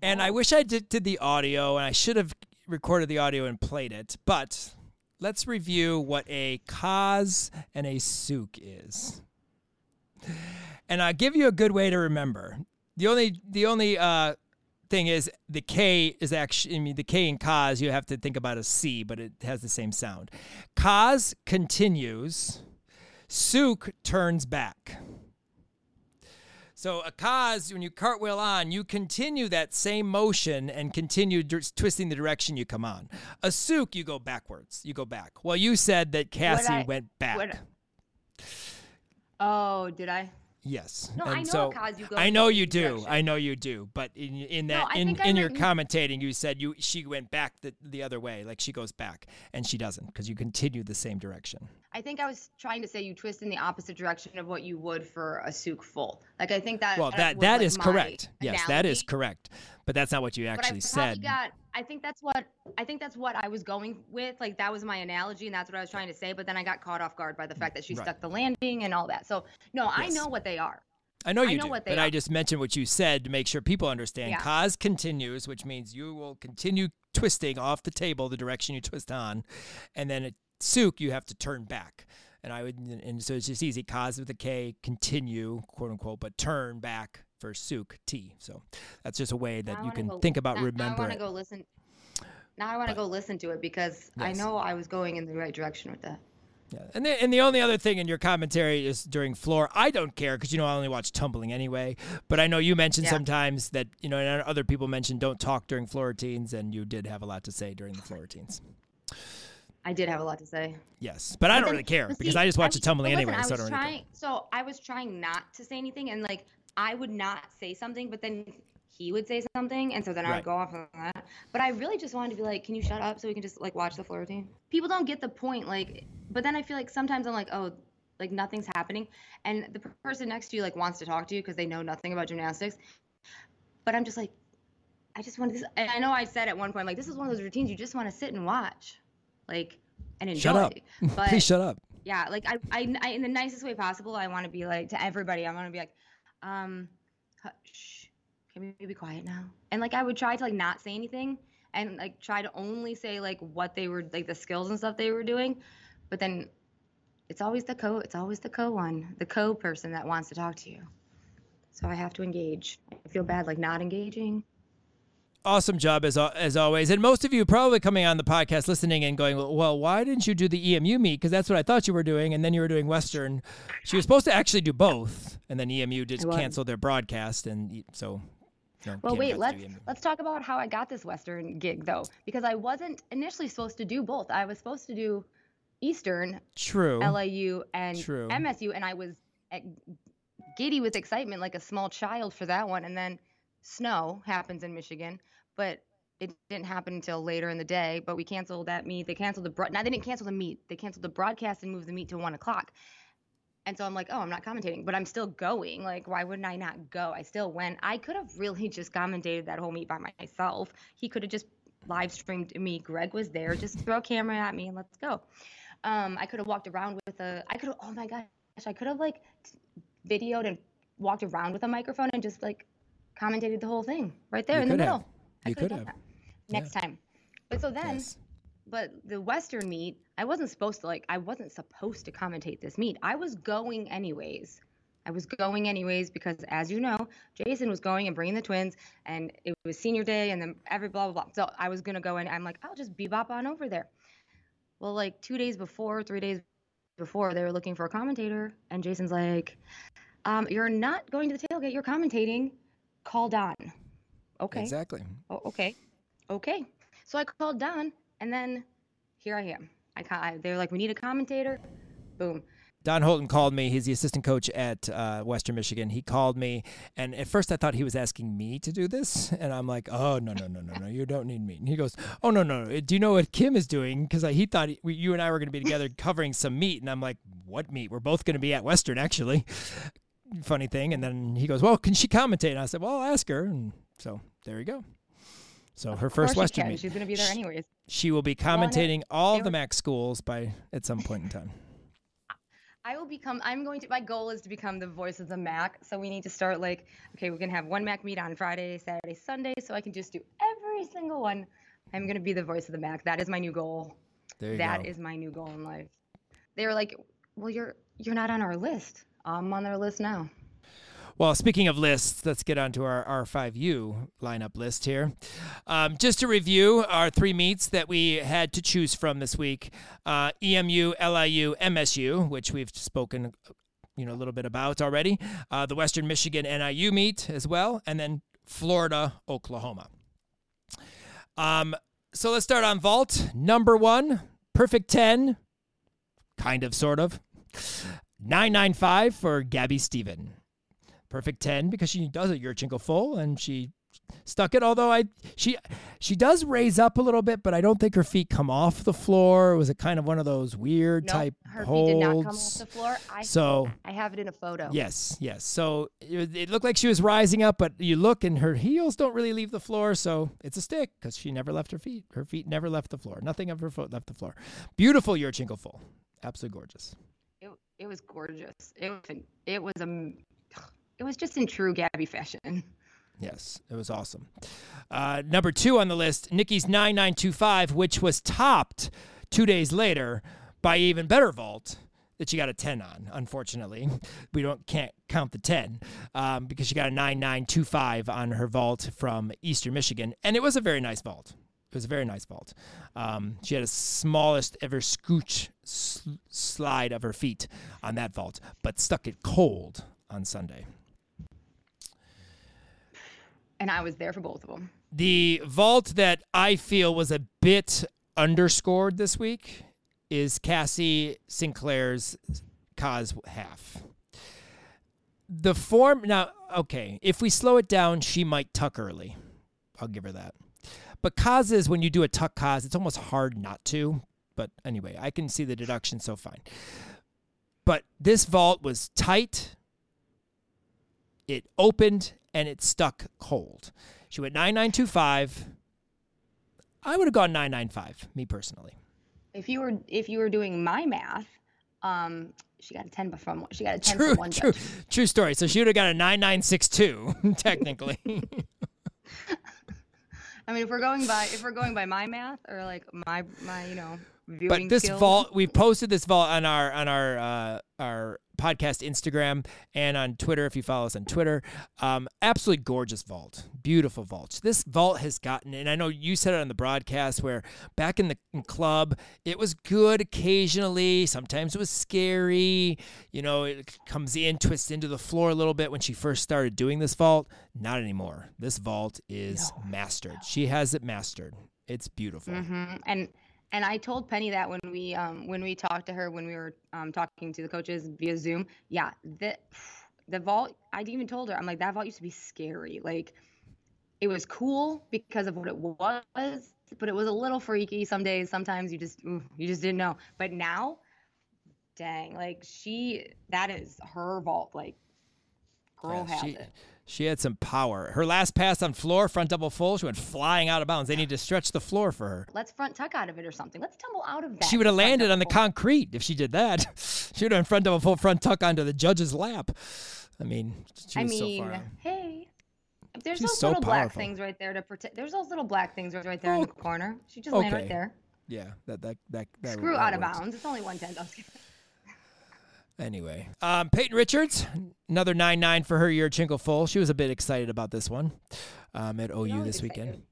S1: And I wish I did, did the audio, and I should have recorded the audio and played it. But let's review what a Kaz and a Tsuk is. And I'll give you a good way to remember. The only the only uh, thing is the K is actually I mean the K in Kaz you have to think about a C, but it has the same sound. Kaz continues. Tsuk turns back. So a Kaz, when you cartwheel on, you continue that same motion and continue twisting the direction you come on. A Tsuk, you go backwards. You go back. Well, you said that Cassie
S2: I-
S1: went back.
S2: what- Oh, did I?
S1: Yes.
S2: No,
S1: and
S2: I know
S1: so,
S2: a Kaz you go
S1: I know you do.
S2: direction.
S1: I know you do. But in in that
S2: I
S1: in, in your commentating, you said you she went back the, the other way, like she goes back, and she doesn't because you continue the same direction.
S2: I think I was trying to say you twist in the opposite direction of what you would for a Tsuk full. Like I think that.
S1: Well, that that
S2: like,
S1: is
S2: my
S1: correct. Yes, that is correct. But that's not what you actually said.
S2: got. I think that's what I think that's what I was going with. Like that was my analogy, and that's what I was trying to say. But then I got caught off guard by the fact that she
S1: Right.
S2: stuck the landing and all that. So no, I know what they are.
S1: I know
S2: I
S1: you
S2: know
S1: do,
S2: what they
S1: but I just mentioned what you said to make sure people understand.
S2: Yeah.
S1: Kaz continues, which means you will continue twisting off the table the direction you twist on, and then at Tsuk you have to turn back. And I would, and so it's just easy. Kaz with a K, continue, quote unquote, but turn back for Tsuk T. So that's just a way
S2: Now
S1: that you can
S2: go-
S1: think about
S2: now,
S1: remember
S2: Now I want to go listen. Now I want to go listen to it because I know I was going in the right direction with that.
S1: Yeah. And the, and the only other thing in your commentary is during floor. I don't care because you know I only watch tumbling anyway. But I know you mentioned
S2: Yeah.
S1: sometimes that you know and other people mentioned don't talk during floor routines, and you did have a lot to say during the floor routines.
S2: I did have a lot to say.
S1: Yes, but I don't
S2: then-
S1: really care
S2: but
S1: because
S2: see,
S1: I just watch the tumbling
S2: but
S1: anyway,
S2: listen,
S1: so I
S2: I
S1: don't
S2: was
S1: really care.
S2: So I was trying not to say anything, and like I would not say something, but then he would say something, and so then I would go off on that. But I really just wanted to be like, can you shut up so we can just like watch the floor routine? People don't get the point, like. But then I feel like sometimes I'm like, oh, like nothing's happening, and the person next to you like wants to talk to you because they know nothing about gymnastics. But I'm just like, I just want this. And I know I said at one point like, this is one of those routines you just want to sit and watch, like, and enjoy.
S1: Shut up.
S2: But
S1: Please shut up.
S2: yeah like I, I, I in the nicest way possible i want to be like to everybody i want to be like um hush can we be quiet now. And like i would try to like not say anything and like try to only say like what they were like the skills and stuff they were doing. But then it's always the co it's always the co one the co person that wants to talk to you. So i have to engage. I feel bad like not engaging
S1: Awesome job as as always. And most of you probably coming on the podcast listening and going, well, why didn't you do the EMU meet? Because that's what I thought you were doing, and then you were doing Western. She was supposed to actually do both, and then EMU did
S2: I was.
S1: cancel their broadcast, and so. know,
S2: Well, wait, let's let's talk about how I got this Western gig though, because I wasn't initially supposed to do both. I was supposed to do Eastern,
S1: True.
S2: LIU, and
S1: True.
S2: MSU, and I was at, giddy with excitement like a small child for that one. And then snow happens in Michigan, but it didn't happen until later in the day. But we canceled that meet. They canceled the broad. Now they didn't cancel the meet. They canceled the broadcast and moved the meet to one o'clock. And so I'm like, oh, I'm not commentating, but I'm still going. Like, why wouldn't I not go? I still went. I could have really just commentated that whole meet by myself. He could have just live streamed me. Greg was there. Just throw a camera at me and let's go. Um, I could have walked around with a. I could have. Oh my gosh, I could have like videoed and walked around with a microphone and just like commentated the whole thing right there
S1: You
S2: in the
S1: could have.
S2: middle. I
S1: You
S2: could
S1: have.
S2: that next time. But so then
S1: Yes.
S2: but the Western meet, I wasn't supposed to like I wasn't supposed to commentate this meet. I was going anyways. I was going anyways because as you know, Jason was going and bringing the twins and it was senior day and then every blah blah blah. So I was gonna go and I'm like, I'll just bebop on over there. Well, like two days before, three days before, they were looking for a commentator and Jason's like, um, you're not going to the tailgate, you're commentating. Call Don. Okay.
S1: Exactly.
S2: Oh, okay. Okay. So I called Don, and then here I am. I, ca- I they were like, we need a commentator. Boom.
S1: Don Holton called me. He's the assistant coach at uh, Western Michigan. He called me, and at first I thought he was asking me to do this, and I'm like, "Oh no, no, no, no, no! You don't need me." And he goes, "Oh no, no! no. Do you know what Kim is doing?" Because he thought he, we, you and I were going to be together covering some meet, and I'm like, "What meet? We're both going to be at Western, actually." Funny thing, and then he goes, "Well, can she commentate?" And I said, "Well, I'll ask her." And so there you go. So her first Western meet.
S2: She's gonna be there anyways.
S1: She will be commentating all the MAC schools by at some point in time.
S2: I will become. I'm going to. My goal is to become the voice of the MAC. So we need to start like, okay, we're gonna have one MAC meet on Friday, Saturday, Sunday, so I can just do every single one. I'm gonna be the voice of the MAC. That is my new goal.
S1: There you
S2: That
S1: go.
S2: is my new goal in life. They were like, well, you're you're not on our list. I'm on their list now.
S1: Well, speaking of lists, let's get on to our R5U lineup list here. Um, just to review our three meets that we had to choose from this week uh, EMU, LIU, MSU, which we've spoken you know, a little bit about already, uh, the Western Michigan NIU meet as well, and then Florida, Oklahoma. Um, so let's start on vault. Number one, perfect 10, kind of, sort of. 995 for Gabby Steven. Perfect 10 because she does a Yurchenko full and she stuck it although i she she does raise up a little bit but i don't think her feet come off the floor. It was a kind of one of those weird
S2: No,
S1: type
S2: her
S1: holds
S2: feet did not come off the floor. I
S1: so
S2: I have it in a photo.
S1: yes yes. So it, it looked like she was rising up but you look and her heels don't really leave the floor so it's a stick because she never left her feet. Her feet never left the floor. Nothing of her foot left the floor. Beautiful Yurchenko full. Absolutely gorgeous
S2: It, was gorgeous. It was it was a it was just in true Gabby fashion.
S1: Yes, it was awesome. Uh, number two on the list, Nikki's 9925, which was topped two days later by even better vault that she got a 10 on. Unfortunately, we don't can't count the 10 um, because she got a 9925 on her vault from Eastern Michigan, and it was a very nice vault. It was a very nice vault. Um, she had a smallest ever scooch sl- slide of her feet on that vault, but stuck it cold on Sunday.
S2: And I was there for both of them.
S1: The vault that I feel was a bit underscored this week is Cassie Sinclair's Kaz half. The form now, okay, if we slow it down, she might tuck early. I'll give her that. But Kazes, when you do a tuck Kaz, it's almost hard not to. But anyway, I can see the deduction, so fine. But this vault was tight. It opened and it stuck cold. She went 9925. I would have gone 995, me personally.
S2: If you were if you were doing my math, um, she got a ten from she got a ten
S1: True,
S2: from one
S1: true,
S2: judge.
S1: true story. So she would have got a 9962, technically.
S2: I mean, if we're going by if we're going by my math or like my my you know
S1: but this
S2: skills,
S1: vault we posted this vault on our on our uh, our podcast instagram and on twitter if you follow us on twitter. Um, absolutely gorgeous vault beautiful vault this vault has gotten and i know you said it on the broadcast where back in the club it was good occasionally sometimes it was scary. You know it comes in twists into the floor a little bit when she first started doing this vault. Not anymore. This vault is mastered. She has it mastered. It's beautiful.
S2: Hmm And and I told Penny that when we um when we talked to her when we were um talking to the coaches via Zoom. Yeah, the the vault. I even told her I'm like that vault used to be scary. Like it was cool because of what it was, but it was a little freaky some days. Sometimes you just ooh, you just didn't know. But now, dang, like she that is her vault. Like girl
S1: Yeah,
S2: has
S1: she,
S2: it.
S1: She had some power. Her last pass on floor, front double full, she went flying out of bounds. They need to stretch the floor for her.
S2: Let's front tuck out of it or something. Let's tumble out of that.
S1: She would have landed on the concrete if she did that. she would have front double full, front tuck onto the judge's lap. I mean, she
S2: I
S1: was so
S2: mean,
S1: far. out.
S2: hey, there's
S1: She's
S2: those
S1: so
S2: little black things right there to protect. There's those little black things right there in the oh, corner. She just landed
S1: okay.
S2: right there.
S1: Yeah, that that that, that
S2: Screw out of
S1: works.
S2: bounds. It's only one tenth. I was kidding.
S1: Anyway, um, Peyton Richards, another nine nine for her Yurchenko full. She was a bit excited about this one um, at OU this weekend.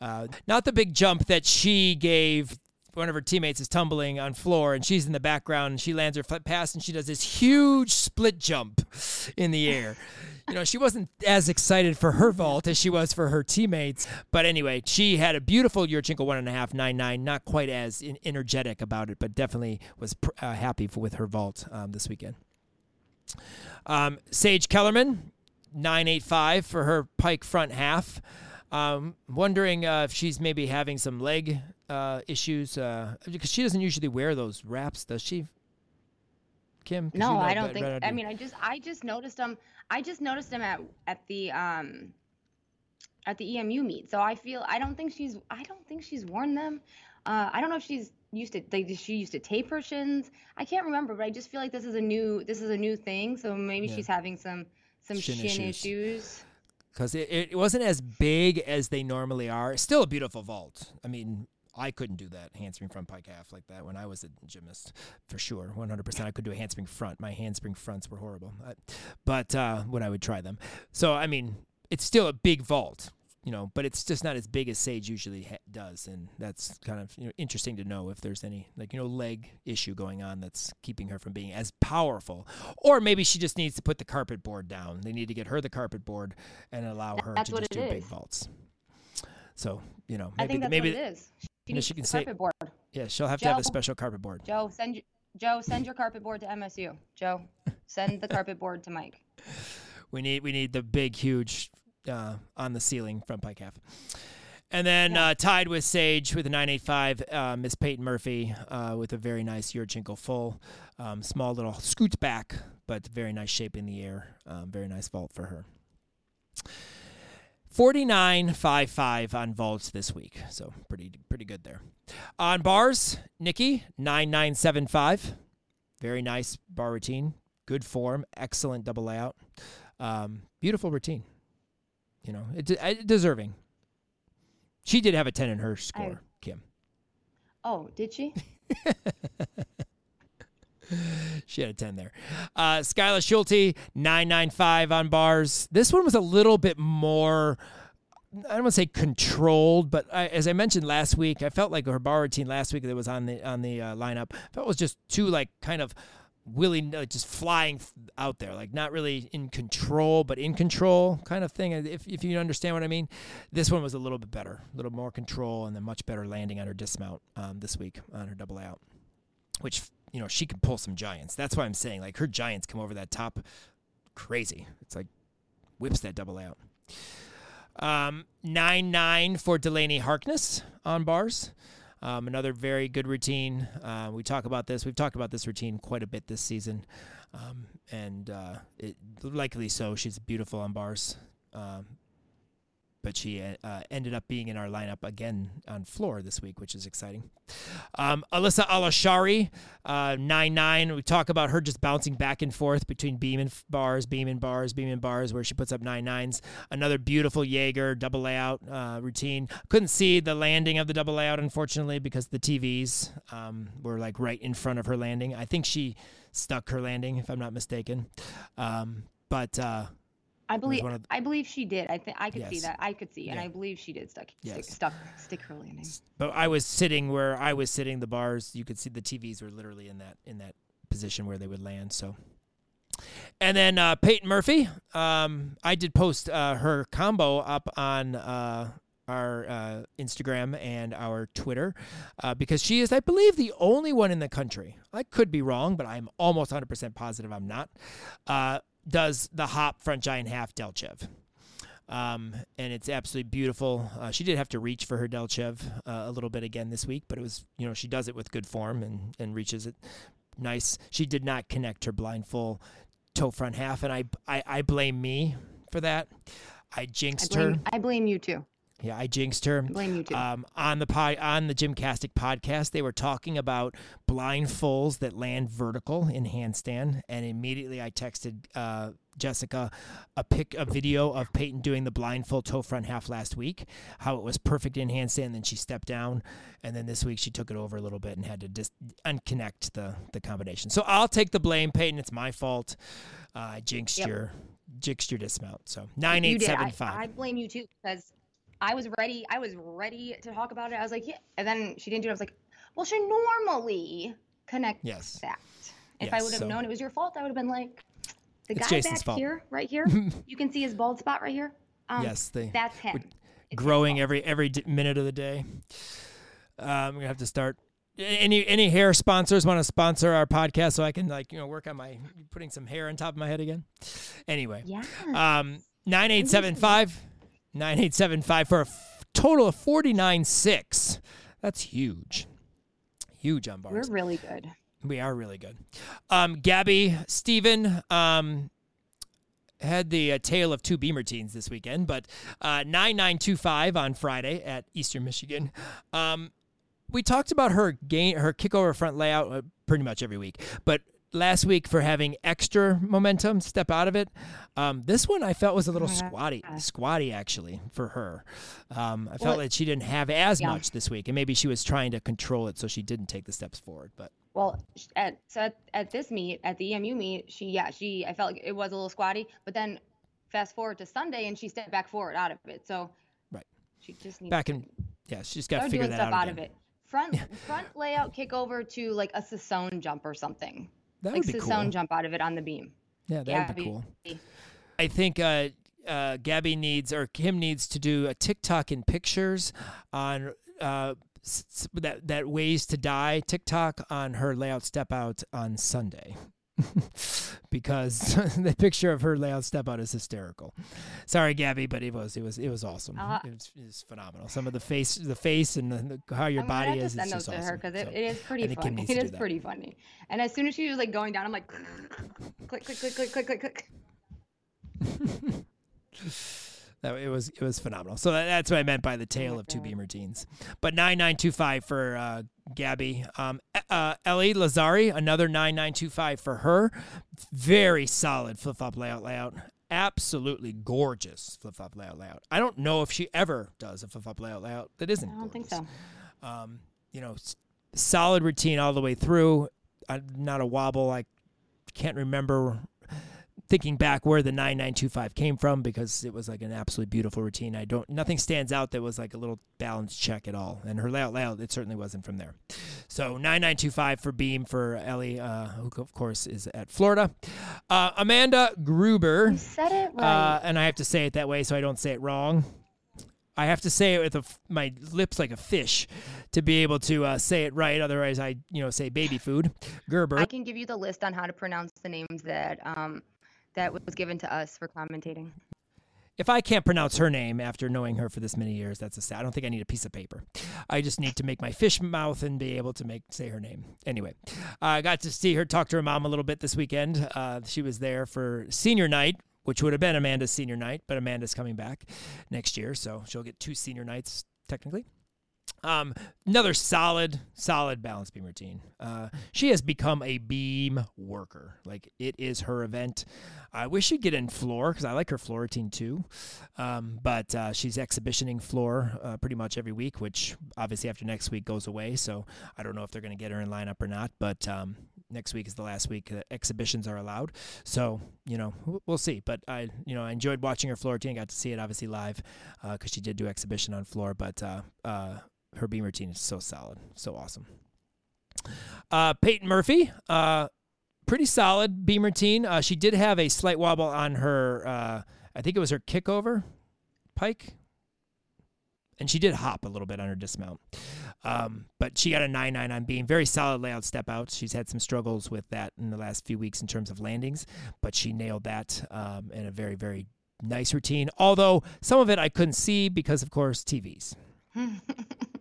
S1: Uh, not the big jump that she gave. One of her teammates is tumbling on floor, and she's in the background, and she lands her foot pass, and she does this huge split jump in the air. You know, she wasn't as excited for her vault as she was for her teammates. But anyway, she had a beautiful Yurchenko one and a half nine nine. Not quite as in, energetic about it, but definitely was pr- uh, happy for, with her vault um, this weekend. Um, Sage Kellerman, 985 for her pike front half. Um, wondering uh, if she's maybe having some leg uh, issues uh, because she doesn't usually wear those wraps, does she? Kim? 'Cause you
S2: No,
S1: know
S2: I don't think.
S1: better
S2: I mean, I just, I just noticed them. I just noticed them at at the um at the EMU meet. So I feel I don't think she's I don't think she's worn them. Uh, I don't know if she's used to like she used to tape her shins. I can't remember, but I just feel like this is a new this is a new thing. So maybe
S1: Yeah.
S2: she's having some some
S1: Shin
S2: shin,
S1: issues.
S2: issues.
S1: because it, it wasn't as big as they normally are. It's still a beautiful vault. I mean, I couldn't do that handspring front pike half like that when I was a gymnast, for sure, 100%. I could do a handspring front. My handspring fronts were horrible, I, but uh, when I would try them. So I mean, it's still a big vault, you know, but it's just not as big as Sage usually ha- does, and that's kind of you know, interesting to know if there's any like you know leg issue going on that's keeping her from being as powerful, or maybe she just needs to put the carpet board down. They need to get her the carpet board and allow her
S2: That's
S1: to just do big vaults. So you know,
S2: I
S1: maybe maybe
S2: is. She needs
S1: she can
S2: the
S1: say-
S2: board.
S1: yeah, she'll have to have a special carpet board.
S2: Joe, send Joe, send your carpet board to MSU. Joe, send the carpet board to Mike.
S1: We need we need the big, huge uh, on the ceiling front pike half. And then
S2: Yeah.
S1: uh, tied with Sage with a 985, uh, Miss Peyton Murphy uh, with a very nice Yurchenko full. Um, small little scoot back, but very nice shape in the air. Um, very nice vault for her. 49.55 on vaults this week. So pretty pretty good there. On bars, Nikki, 9975. Very nice bar routine. Good form. Excellent double layout. Um, beautiful routine. You know, it, it deserving. She did have a 10 in her score, Kim.
S2: Oh, did she?
S1: She had a 10 there. Uh, Skyla Schulte, 995 on bars. This one was a little bit more I don't want to say controlled, but I, as I mentioned last week, I felt like her bar routine last week that was on the on the uh, lineup felt was just too like kind of willing, like just flying out there, like not really in control, but in control kind of thing. If, if you understand what I mean, this one was a little bit better, a little more control, and then much better landing on her dismount um, this week on her double out, which you know she can pull some giants. That's why I'm saying like her giants come over that top, crazy. It's like whips that double out. Um, nine nine for Delaney Harkness on bars. Um, another very good routine. Uh, we talk about this. We've talked about this routine quite a bit this season, um, and uh, it, likely so. She's beautiful on bars. Um, but she uh, ended up being in our lineup again on floor this week, which is exciting. Um, Alyssa Alashari, uh, 9 9. We talk about her just bouncing back and forth between beam and bars, beam and bars, beam and bars, where she puts up nine nines. Another beautiful Jaeger double layout uh, routine. Couldn't see the landing of the double layout, unfortunately, because the TVs um, were like right in front of her landing. I think she stuck her landing, if I'm not mistaken. Um, but uh,
S2: I believe the, I believe she did. I think I could yes. see that. I could see, yeah. and I believe she did stuck yes. stick, stuck stick her landing.
S1: But I was sitting where I was sitting. The bars you could see the TVs were literally in that in that position where they would land. So. And then uh, Peyton Murphy, um, I did post uh, her combo up on uh, our uh, Instagram and our Twitter uh, because she is, I believe, the only one in the country. I could be wrong, but I'm almost 100% positive I'm not. Uh, does the hop front giant half Delchev. Um, and it's absolutely beautiful. Uh, she did have to reach for her Delchev uh, a little bit again this week, but it was, you know, she does it with good form and, and reaches it nice. She did not connect her blind full toe front half, and I, I, I blame me for that. I jinxed
S2: I blame,
S1: her.
S2: I blame you too.
S1: Yeah, I jinxed her.
S2: Blame you too.
S1: Um, on the pod, on the Gymcastic podcast, they were talking about blind fulls that land vertical in handstand, and immediately I texted uh, Jessica a pic, a video of Peyton doing the blind full toe front half last week, how it was perfect in handstand. And then she stepped down, and then this week she took it over a little bit and had to just unconnect the the combination. So I'll take the blame, Peyton. It's my fault. Uh, I jinxed yep. your jinxed your dismount. So nine eight seven five.
S2: I blame you too because I was ready. I was ready to talk about it. I was like, yeah. And then she didn't do it. I was like, well, she normally connects
S1: yes.
S2: that. If yes, I would have so. known it was your fault, I would have been like, the
S1: it's
S2: guy
S1: Jason's
S2: back
S1: fault.
S2: here, right here, you can see his bald spot right here. Um,
S1: yes, they,
S2: that's him.
S1: growing every every minute of the day. Uh, I'm gonna have to start. Any any hair sponsors want to sponsor our podcast so I can like you know work on my putting some hair on top of my head again. Anyway,
S2: yeah.
S1: Um, nine eight seven five 9875 for a f- total of 49.6. That's huge. Huge on bars.
S2: We're really good.
S1: We are really good. Um, Gabby, Steven, um, had the uh, tale of two beamer teens this weekend, but uh, 9925 on Friday at Eastern Michigan. Um, we talked about her gain, her kickover front layout uh, pretty much every week, but last week for having extra momentum, step out of it. Um, this one I felt was a little squatty, squatty actually for her. Um, I felt well, that she didn't have as yeah. much this week, and maybe she was trying to control it, so she didn't take the steps forward. But
S2: well, at so at, at this meet, at the EMU meet, she yeah, she I felt like it was a little squatty, but then fast forward to Sunday, and she stepped back forward out of it. So
S1: right,
S2: she just needs
S1: back in. Yeah, she's got to figure that out. out
S2: of it. Front front layout kick over to like a Sissone jump or something.
S1: That
S2: like
S1: would be
S2: cool. jump out of it on the beam.
S1: Yeah, that would be cool. I think uh, uh, Gabby needs or Kim needs to do a TikTok in pictures on uh, that that ways to die TikTok on her layout step out on Sunday. because the picture of her layout step out is hysterical. Sorry, Gabby, but it was it was it was awesome. Uh, it, was, it, was, phenomenal. Some of the face, the face, and the, how your
S2: I'm
S1: body is.
S2: Send
S1: those
S2: to
S1: awesome.
S2: her because it, so, it is pretty funny. It is pretty funny. And as soon as she was like going down, I'm like, click, click, click, click, click, click, click.
S1: That it was it was phenomenal. So that, that's what I meant by the tale of two beamer teens. But nine nine two five for uh, Gabby. Um, uh, Ellie Lazari, another nine nine two five for her. Very solid flip flop layout layout. Absolutely gorgeous flip flop layout layout. I don't know if she ever does a flip flop layout layout that isn't. I
S2: don't
S1: gorgeous.
S2: think
S1: so. Um, you know, solid routine all the way through. Uh, not a wobble. I can't remember thinking back where the 9925 came from because it was like an absolutely beautiful routine. I don't nothing stands out that was like a little balance check at all. And her layout layout it certainly wasn't from there. So 9925 for Beam for Ellie, uh, who of course is at Florida. Uh, Amanda Gruber.
S2: You said it right.
S1: Uh, and I have to say it that way so I don't say it wrong. I have to say it with a f my lips like a fish to be able to uh, say it right. Otherwise, I you know say baby food. Gerber.
S2: I can give you the list on how to pronounce the names that um, that was given to us for commentating.
S1: If I can't pronounce her name after knowing her for this many years, that's a sad. I don't think I need a piece of paper. I just need to make my fish mouth and be able to make say her name. Anyway, I got to see her talk to her mom a little bit this weekend. Uh, she was there for senior night, which would have been Amanda's senior night, but Amanda's coming back next year, so she'll get two senior nights technically. Um, another solid, solid balance beam routine. Uh, she has become a beam worker. Like it is her event. I wish she'd get in floor because I like her floor routine too. Um, but uh, she's exhibitioning floor uh, pretty much every week, which obviously after next week goes away. So I don't know if they're going to get her in lineup or not. But um, next week is the last week that exhibitions are allowed. So you know we'll see. But I you know I enjoyed watching her floor routine. Got to see it obviously live because she did do exhibition on floor. But uh, uh, her beam routine is so solid, so awesome. Uh, Peyton Murphy, uh, pretty solid beam routine. Uh, she did have a slight wobble on her, uh, I think it was her kickover pike, and she did hop a little bit on her dismount. Um, but she got a 9 9 on beam. Very solid layout step out. She's had some struggles with that in the last few weeks in terms of landings, but she nailed that um, in a very, very nice routine. Although some of it I couldn't see because, of course, TVs.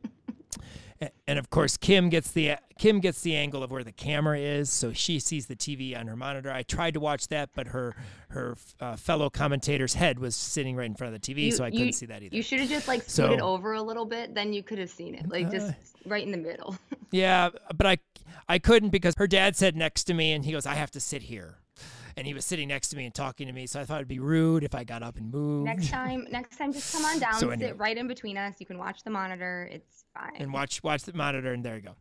S1: and of course Kim gets the Kim gets the angle of where the camera is, so she sees the TV on her monitor. I tried to watch that, but her her uh, fellow commentator's head was sitting right in front of the TV,
S2: You-
S1: so I
S2: you-
S1: couldn't see that either.
S2: You should have just like
S1: So-
S2: scooted over a little bit, then you could have seen it, like just
S1: Uh,
S2: right in the middle.
S1: Yeah, but I I couldn't because her dad said next to me, and he goes, "I have to sit here," and he was sitting next to me and talking to me, so I thought it'd be rude if I got up and moved.
S2: next time, next time, just come on down,
S1: So anyway.
S2: sit right in between us. You can watch the monitor. It's fine.
S1: and watch watch the monitor, and there you go.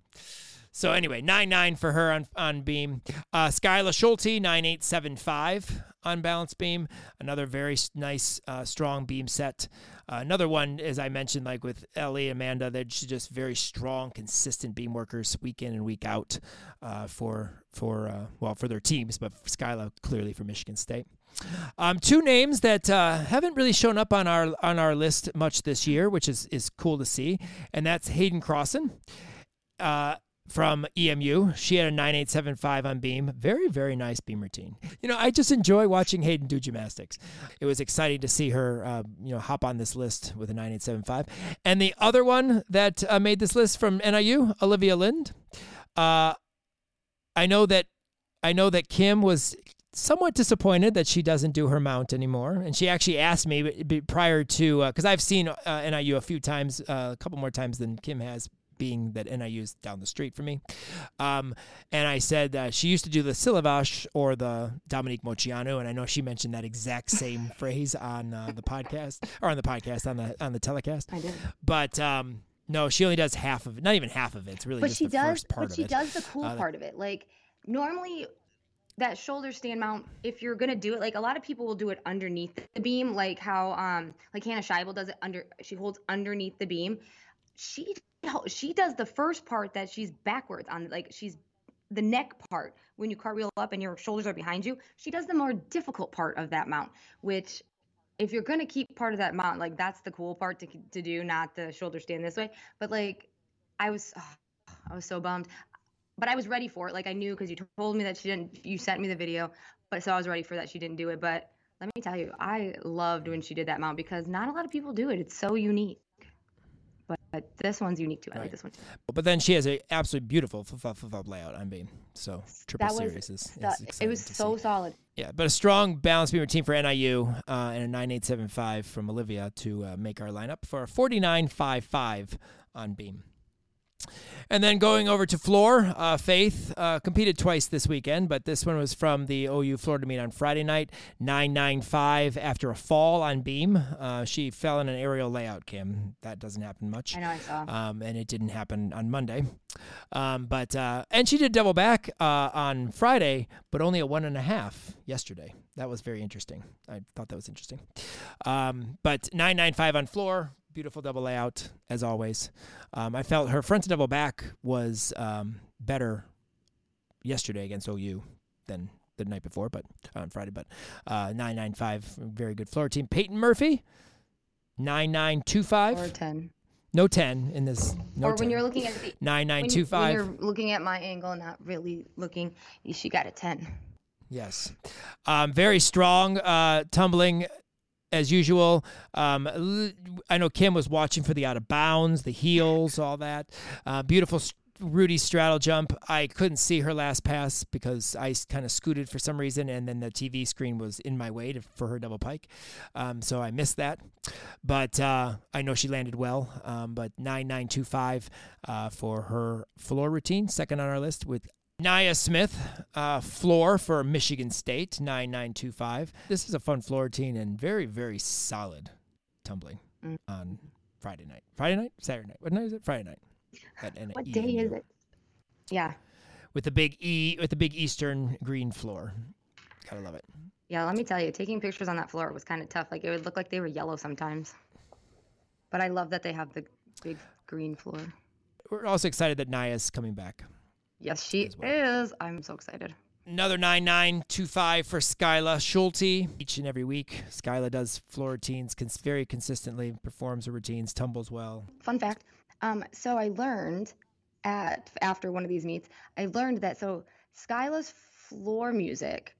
S1: So anyway, nine nine for her on on beam. Uh, Skyla Schulte nine eight seven five on balance beam. Another very nice uh, strong beam set. Uh, another one, as I mentioned, like with Ellie Amanda, they're just very strong, consistent beam workers week in and week out uh, for for uh, well for their teams, but Skyla clearly for Michigan State. Um, two names that uh, haven't really shown up on our on our list much this year, which is is cool to see, and that's Hayden Crossan uh, from EMU. She had a 9875 on beam. Very, very nice beam routine. You know, I just enjoy watching Hayden do gymnastics. It was exciting to see her, uh, you know, hop on this list with a 9875. And the other one that uh, made this list from NIU, Olivia Lind. Uh, I know that I know that Kim was somewhat disappointed that she doesn't do her mount anymore, and she actually asked me b- prior to because I've seen uh, NIU a few times, uh, a couple more times than Kim has. Being that NIU's down the street from me, um, and I said uh, she used to do the Silivas or the Dominique Moceanu, and I know she mentioned that exact same phrase on uh, the podcast or on the podcast on the on the telecast.
S2: I did.
S1: But um, no, she only does half of it. Not even half of it. It's really
S2: But
S1: just
S2: she
S1: the
S2: does.
S1: first part
S2: But
S1: of
S2: she
S1: it.
S2: does the cool
S1: Uh,
S2: part of it. Like normally, that shoulder stand mount. If you're gonna do it, like a lot of people will do it underneath the beam, like how um like Hannah Scheibel does it under. She holds underneath the beam. She she does the first part that she's backwards on. Like she's the neck part when you cartwheel up and your shoulders are behind you. She does the more difficult part of that mount, which if you're gonna keep part of that mount, like that's the cool part to to do, not the shoulder stand this way. But like, I was, I was so bummed, but I was ready for it. Like I knew because you told me that she didn't. You sent me the video, but so I was ready for that. She didn't do it, but let me tell you, I loved when she did that mount because not a lot of people do it. It's so unique. But, but this one's unique too. I
S1: Right.
S2: like this one too.
S1: But then she has a absolutely beautiful f- f- f- layout on beam. So triple
S2: That
S1: series is, is
S2: stu- it was so
S1: see.
S2: solid.
S1: Yeah, but a strong balance beam routine for NIU uh, and a 9875 from Olivia to uh, make our lineup for a 4955 on beam. And then going over to floor, uh, Faith uh, competed twice this weekend, but this one was from the OU Florida meet on Friday night, 995 after a fall on beam. Uh, she fell in an aerial layout, Kim. That doesn't happen much.
S2: I know I saw.
S1: Um, and it didn't happen on Monday. Um, but uh, and she did double back uh, on Friday, but only a one and a half yesterday. That was very interesting. I thought that was interesting. Um, but 995 on floor, beautiful double layout as always. Um, I felt her front to double back was um, better yesterday against OU than the night before, but on Friday. But uh, nine nine five, very good floor team. Peyton Murphy, nine nine two five Or
S2: ten.
S1: No ten in this. No
S2: or when
S1: 10.
S2: you're looking at the
S1: nine nine
S2: when, you're looking at my angle, not really looking, she got a ten.
S1: Yes. Um, very strong uh, tumbling as usual. Um, I know Kim was watching for the out of bounds, the heels, all that. Uh, beautiful Rudy straddle jump. I couldn't see her last pass because I kind of scooted for some reason, and then the TV screen was in my way to, for her double pike. Um, so I missed that. But uh, I know she landed well. Um, but 9925 uh, for her floor routine, second on our list with Nia Smith, uh, floor for Michigan State, 9925. This is a fun floor routine and very, very solid tumbling
S2: Mm.
S1: on Friday night. Friday night? Saturday night. What night is it? Friday night.
S2: What
S1: E-
S2: day is it? Yeah.
S1: With the big E, with the big Eastern green floor. Gotta love it.
S2: Yeah, let me tell you, taking pictures on that floor was kind of tough. Like it would look like they were yellow sometimes. But I love that they have the big green floor.
S1: We're also excited that Nia's coming back.
S2: Yes, she
S1: well.
S2: is. I'm so excited.
S1: Another 9925 for Skyla Schulte. Each and every week, Skyla does floor routines cons- very consistently, performs her routines, tumbles well.
S2: Fun fact. Um, so I learned at after one of these meets, I learned that so Skyla's floor music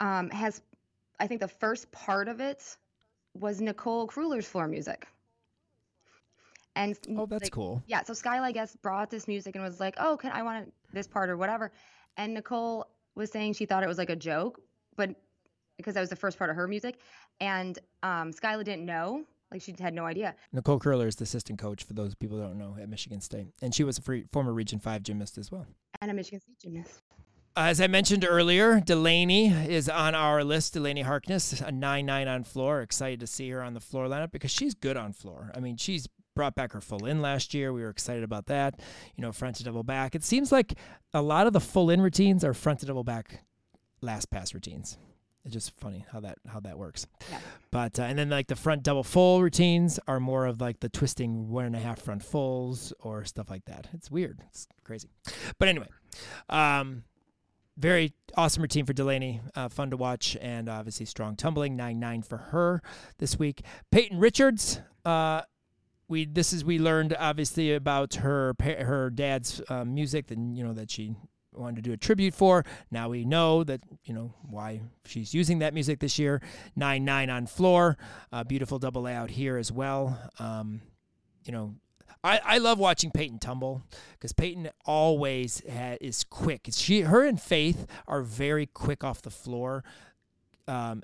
S2: um, has, I think the first part of it was Nicole Kruler's floor music. And
S1: Oh, that's
S2: like,
S1: cool.
S2: yeah, so Skyla, I guess, brought this music and was like, "Oh, can I want this part or whatever?" And Nicole was saying she thought it was like a joke, but because that was the first part of her music, and um, Skyla didn't know, like she had no idea.
S1: Nicole Curler is the assistant coach for those people who don't know at Michigan State, and she was a free, former Region Five gymnast as well.
S2: And a Michigan State gymnast.
S1: As I mentioned earlier, Delaney is on our list. Delaney Harkness, a 9 9 on floor. Excited to see her on the floor lineup because she's good on floor. I mean, she's brought back her full in last year. We were excited about that. You know, front to double back. It seems like a lot of the full in routines are front to double back last pass routines. It's just funny how that how that works.
S2: Yeah.
S1: But uh, and then like the front double full routines are more of like the twisting one and a half front fulls or stuff like that. It's weird. It's crazy. But anyway, um, very awesome routine for Delaney. Uh, fun to watch, and obviously strong tumbling. Nine nine for her this week. Peyton Richards. Uh, we this is we learned obviously about her her dad's uh, music, and you know that she wanted to do a tribute for. Now we know that you know why she's using that music this year. Nine nine on floor. Uh, beautiful double layout here as well. Um, you know, I, I love watching Peyton tumble because Peyton always ha- is quick. She, her, and Faith are very quick off the floor, um,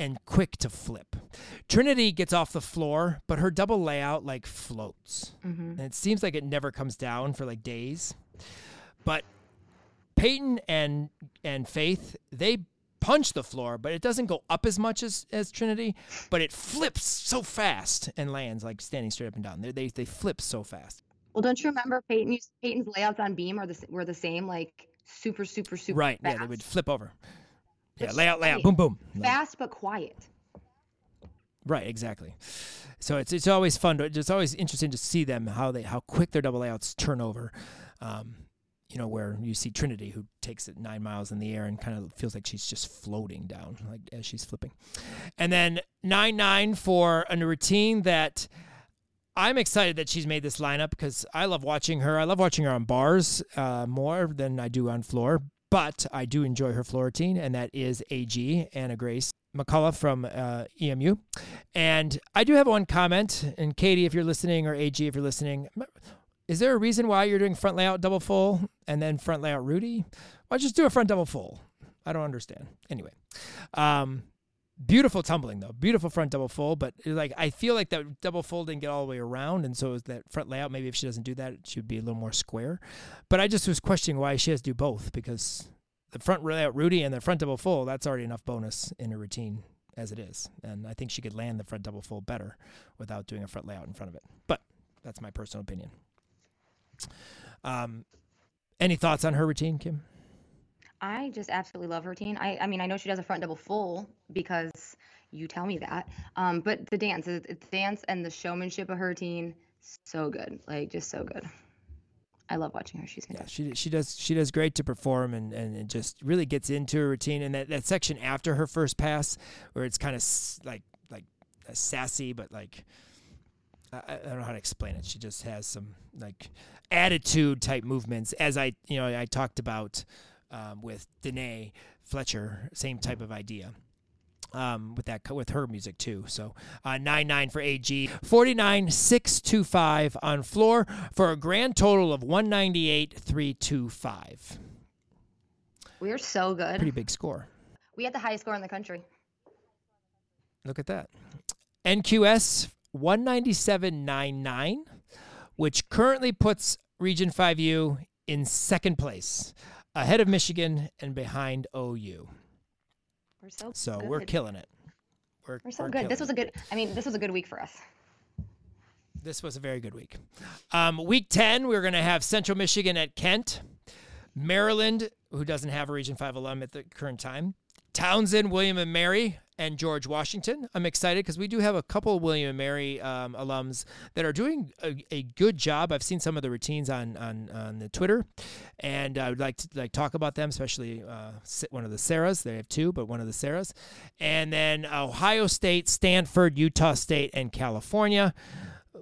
S1: and quick to flip. Trinity gets off the floor, but her double layout like floats,
S2: Mm-hmm.
S1: and it seems like it never comes down for like days. But Peyton and and Faith they punch the floor, but it doesn't go up as much as, as Trinity, but it flips so fast and lands like standing straight up and down. They they, they flip so fast.
S2: Well, don't you remember Peyton? Peyton's layouts on beam are the were the same, like super, super, super
S1: right?
S2: fast.
S1: Yeah, they would flip over. Yeah, layout, layout, boom, boom.
S2: Fast but quiet.
S1: Right, exactly. So it's it's always fun to it's always interesting to see them how they how quick their double layouts turn over. Um, you know, where you see Trinity who takes it nine miles in the air and kind of feels like she's just floating down like as she's flipping. And then nine nine for a routine that I'm excited that she's made this lineup because I love watching her. I love watching her on bars uh, more than I do on floor, but I do enjoy her floor and that is AG Anna Grace McCullough from uh, EMU. And I do have one comment, and Katie, if you're listening, or AG, if you're listening, is there a reason why you're doing front layout double full and then front layout Rudy? Why just do a front double full? I don't understand. Anyway, um, Beautiful tumbling though, beautiful front double fold, but like I feel like that double fold didn't get all the way around, and so that front layout. Maybe if she doesn't do that, she would be a little more square. But I just was questioning why she has to do both because the front layout Rudy and the front double full that's already enough bonus in her routine as it is, and I think she could land the front double full better without doing a front layout in front of it. But that's my personal opinion. Um, any thoughts on her routine, Kim?
S2: I just absolutely love her routine. I, I mean, I know she does a front double full because you tell me that. Um, but the dance, the dance and the showmanship of her routine, so good. Like just so good. I love watching her. She's fantastic.
S1: Yeah, she she does she does great to perform and, and it just really gets into her routine. And that, that section after her first pass, where it's kind of like like sassy, but like I, I don't know how to explain it. She just has some like attitude type movements. As I you know I talked about um, with Danae Fletcher, same type of idea. Um, with that with her music too. So uh, nine nine for AG, forty nine six two five on floor for a grand total of one ninety eight three two five.
S2: We are so good.
S1: Pretty big score.
S2: We had the highest score in the country.
S1: Look at that. NQS one ninety seven nine nine, which currently puts Region Five U in second place ahead of Michigan and behind OU.
S2: We're so
S1: So
S2: good.
S1: we're killing it. We're,
S2: We're so
S1: we're
S2: good. This was a good. I mean, this was a good week for us.
S1: This was a very good week. Um, week 10, we're going to have Central Michigan at Kent, Maryland, who doesn't have a Region 5 alum at the current time, Towson, William and Mary, and George Washington. I'm excited because we do have a couple of William and Mary um, alums that are doing a, a, good job. I've seen some of the routines on on, on the Twitter, and I would like to like talk about them, especially uh, one of the Sarahs. They have two, but one of the Sarahs, and then Ohio State, Stanford, Utah State, and California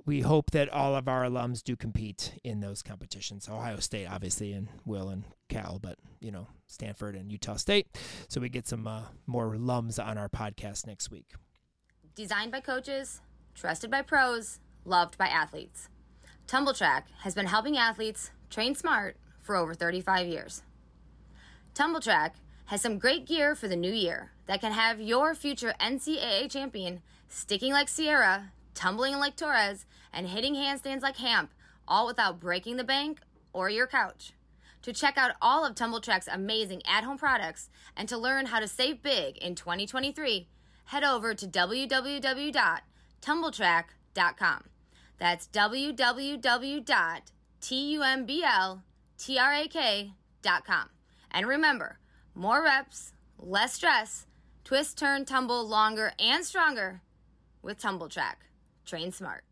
S1: we hope that all of our alums do compete in those competitions. Ohio State, obviously, and Will and Cal, but you know Stanford and Utah State. So we get some uh, more alums on our podcast next week.
S4: Designed by coaches, trusted by pros, loved by athletes. TumbleTrack has been helping athletes train smart for over 35 years. TumbleTrack has some great gear for the new year that can have your future NCAA champion sticking like Sierra tumbling like Torres, and hitting handstands like Hamp, all without breaking the bank or your couch. To check out all of TumbleTrack's amazing at home products and to learn how to save big in 2023, head over to www.tumbletrack.com. That's www.tumbletrack.com. And remember, more reps, less stress, twist, turn, tumble longer and stronger with TumbleTrack. Train smart.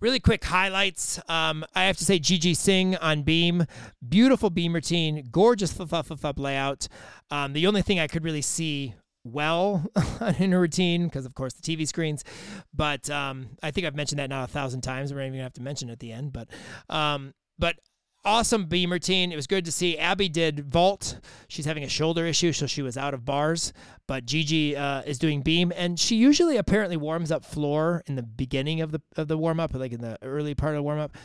S1: Really quick highlights. Um, I have to say, Gigi Singh on beam, beautiful beam routine, gorgeous flip layout. Um, the only thing I could really see well in a routine because of course the TV screens but um, I think I've mentioned that now a thousand times we're not even gonna have to mention it at the end but um, but awesome beam routine. It was good to see. Abby did vault. She's having a shoulder issue, so she was out of bars. But Gigi uh, is doing beam, and she usually apparently warms up floor in the beginning of the of the warm up, like in the early part of the warm up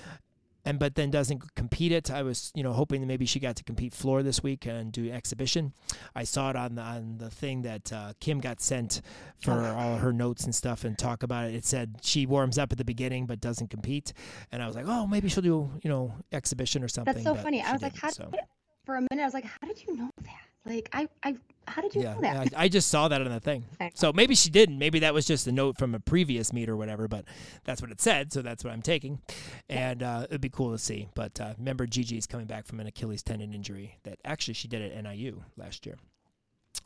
S1: and but then doesn't compete it. I was you know hoping that maybe she got to compete floor this week and do exhibition. I saw it on the on the thing that uh, Kim got sent for all her notes and stuff and talk about it. It said she warms up at the beginning but doesn't compete, and I was like, oh, maybe she'll do you know exhibition or something.
S2: That's so funny. I was like, how? So. For a minute, I was like, how did you know that? Like, I, I, how did you
S1: yeah,
S2: know that?
S1: I, I, just saw that on the thing. So maybe she didn't. Maybe that was just a note from a previous meet or whatever. But that's what it said, so that's what I'm taking. And uh, it'd be cool to see. But uh, remember, Gigi's coming back from an Achilles tendon injury that actually she did at NIU last year.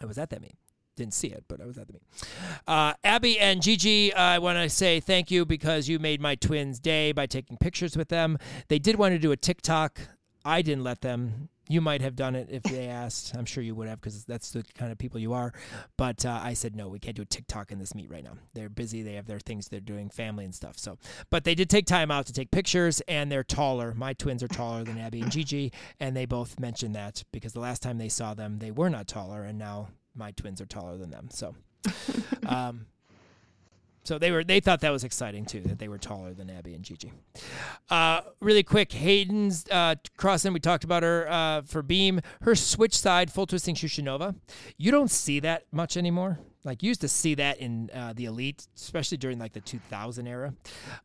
S1: I was at that meet didn't see it, but I was at the meet. Uh, Abby and Gigi, uh, I want to say thank you because you made my twins' day by taking pictures with them. They did want to do a TikTok. I didn't let them. You might have done it if they asked. I'm sure you would have because that's the kind of people you are. But uh, I said no, we can't do a TikTok in this meet right now. They're busy. They have their things they're doing, family and stuff. So, but they did take time out to take pictures, and they're taller. My twins are taller than Abby and Gigi, and they both mentioned that because the last time they saw them, they were not taller, and now my twins are taller than them. So, um, so they were they thought that was exciting too that they were taller than Abby and Gigi. Uh, really quick, Hayden's uh, crossing. We talked about her uh, for beam. Her switch side full twisting Shushunova. You don't see that much anymore. Like you used to see that in uh, the elite, especially during like the 2000 era,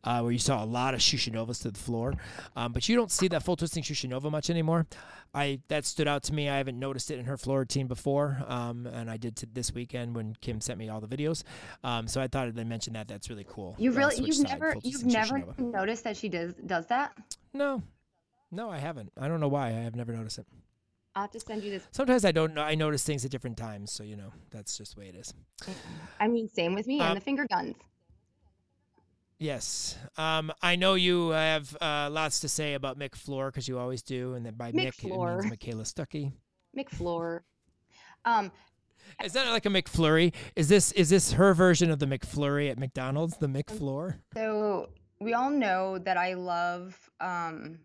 S1: uh, where you saw a lot of Shushunovas to the floor. Um, but you don't see that full twisting Shushunova much anymore. I that stood out to me. I haven't noticed it in her floor routine before, um, and I did t- this weekend when Kim sent me all the videos. Um, so I thought I'd mention that. That's really cool.
S2: You really, you've
S1: side,
S2: never, you've never
S1: Shushunova.
S2: noticed that she does does that.
S1: No, no, I haven't. I don't know why. I have never noticed it.
S2: I'll have to send you this.
S1: Sometimes I don't know. I notice things at different times, so you know that's just the way it is.
S2: I mean, same with me
S1: Um,
S2: and the finger guns.
S1: Yes. Um, I know you have uh, lots to say about Mick Floor because you always do, and then by
S2: Mick
S1: Mick,
S2: Floor.
S1: it means Michaela Stuckey.
S2: McFloor. Um,
S1: Is that like a McFlurry? Is this is this her version of the McFlurry at McDonald's? The McFloor?
S2: so we all know that I love um,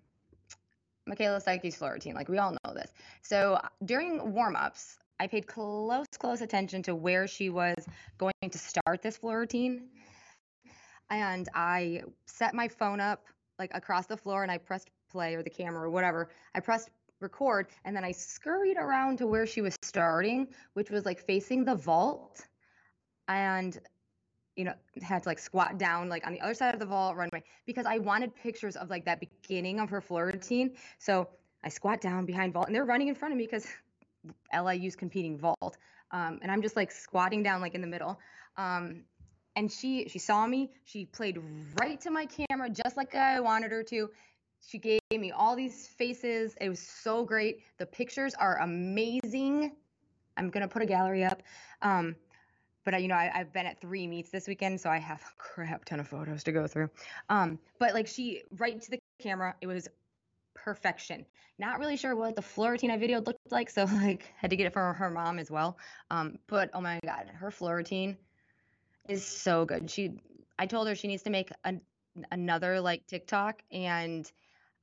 S2: Michaela Psyche's floor routine. Like we all know this. So during warm-ups, I paid close, close attention to where she was going to start this floor routine. And I set my phone up like across the floor and I pressed play or the camera or whatever. I pressed record and then I scurried around to where she was starting, which was like facing the vault. And you know, had to like squat down like on the other side of the vault runway because I wanted pictures of like that beginning of her floor routine. So I squat down behind vault and they're running in front of me because LIU's competing vault. Um, and I'm just like squatting down like in the middle. Um, and she she saw me. She played right to my camera just like I wanted her to. She gave me all these faces. It was so great. The pictures are amazing. I'm gonna put a gallery up. Um, but I, you know, I, I've been at three meets this weekend, so I have a crap ton of photos to go through. Um, but like she right to the camera, it was perfection. Not really sure what the floor routine I videoed looked like, so like had to get it from her mom as well. Um, but oh my god, her floor is so good. She, I told her she needs to make an, another like TikTok and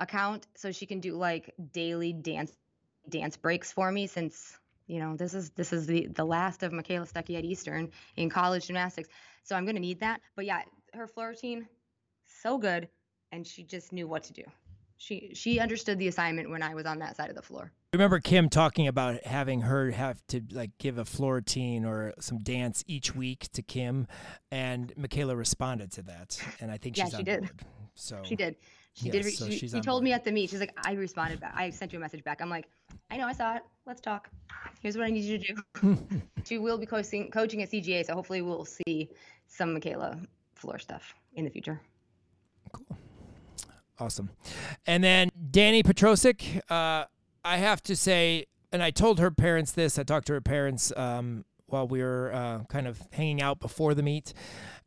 S2: account so she can do like daily dance dance breaks for me since you know this is this is the the last of Michaela Stuckey at Eastern in college gymnastics. So I'm gonna need that. But yeah, her floor routine so good, and she just knew what to do. She she understood the assignment when I was on that side of the floor.
S1: I Remember Kim talking about having her have to like give a floor routine or some dance each week to Kim, and Michaela responded to that, and I think
S2: Yeah,
S1: she's
S2: she did.
S1: board. So
S2: She did. She
S1: Yes,
S2: did. Re-
S1: so
S2: she she told me at the meet. She's like, I responded back. I sent you a message back. I'm like, I know, I saw it. Let's talk. Here's what I need you to do. she will be coaching coaching at CGA, so hopefully we'll see some Michaela floor stuff in the future. Cool.
S1: Awesome. And then Danny Petrosic, uh, I have to say, and I told her parents this. I talked to her parents um, while we were uh, kind of hanging out before the meet.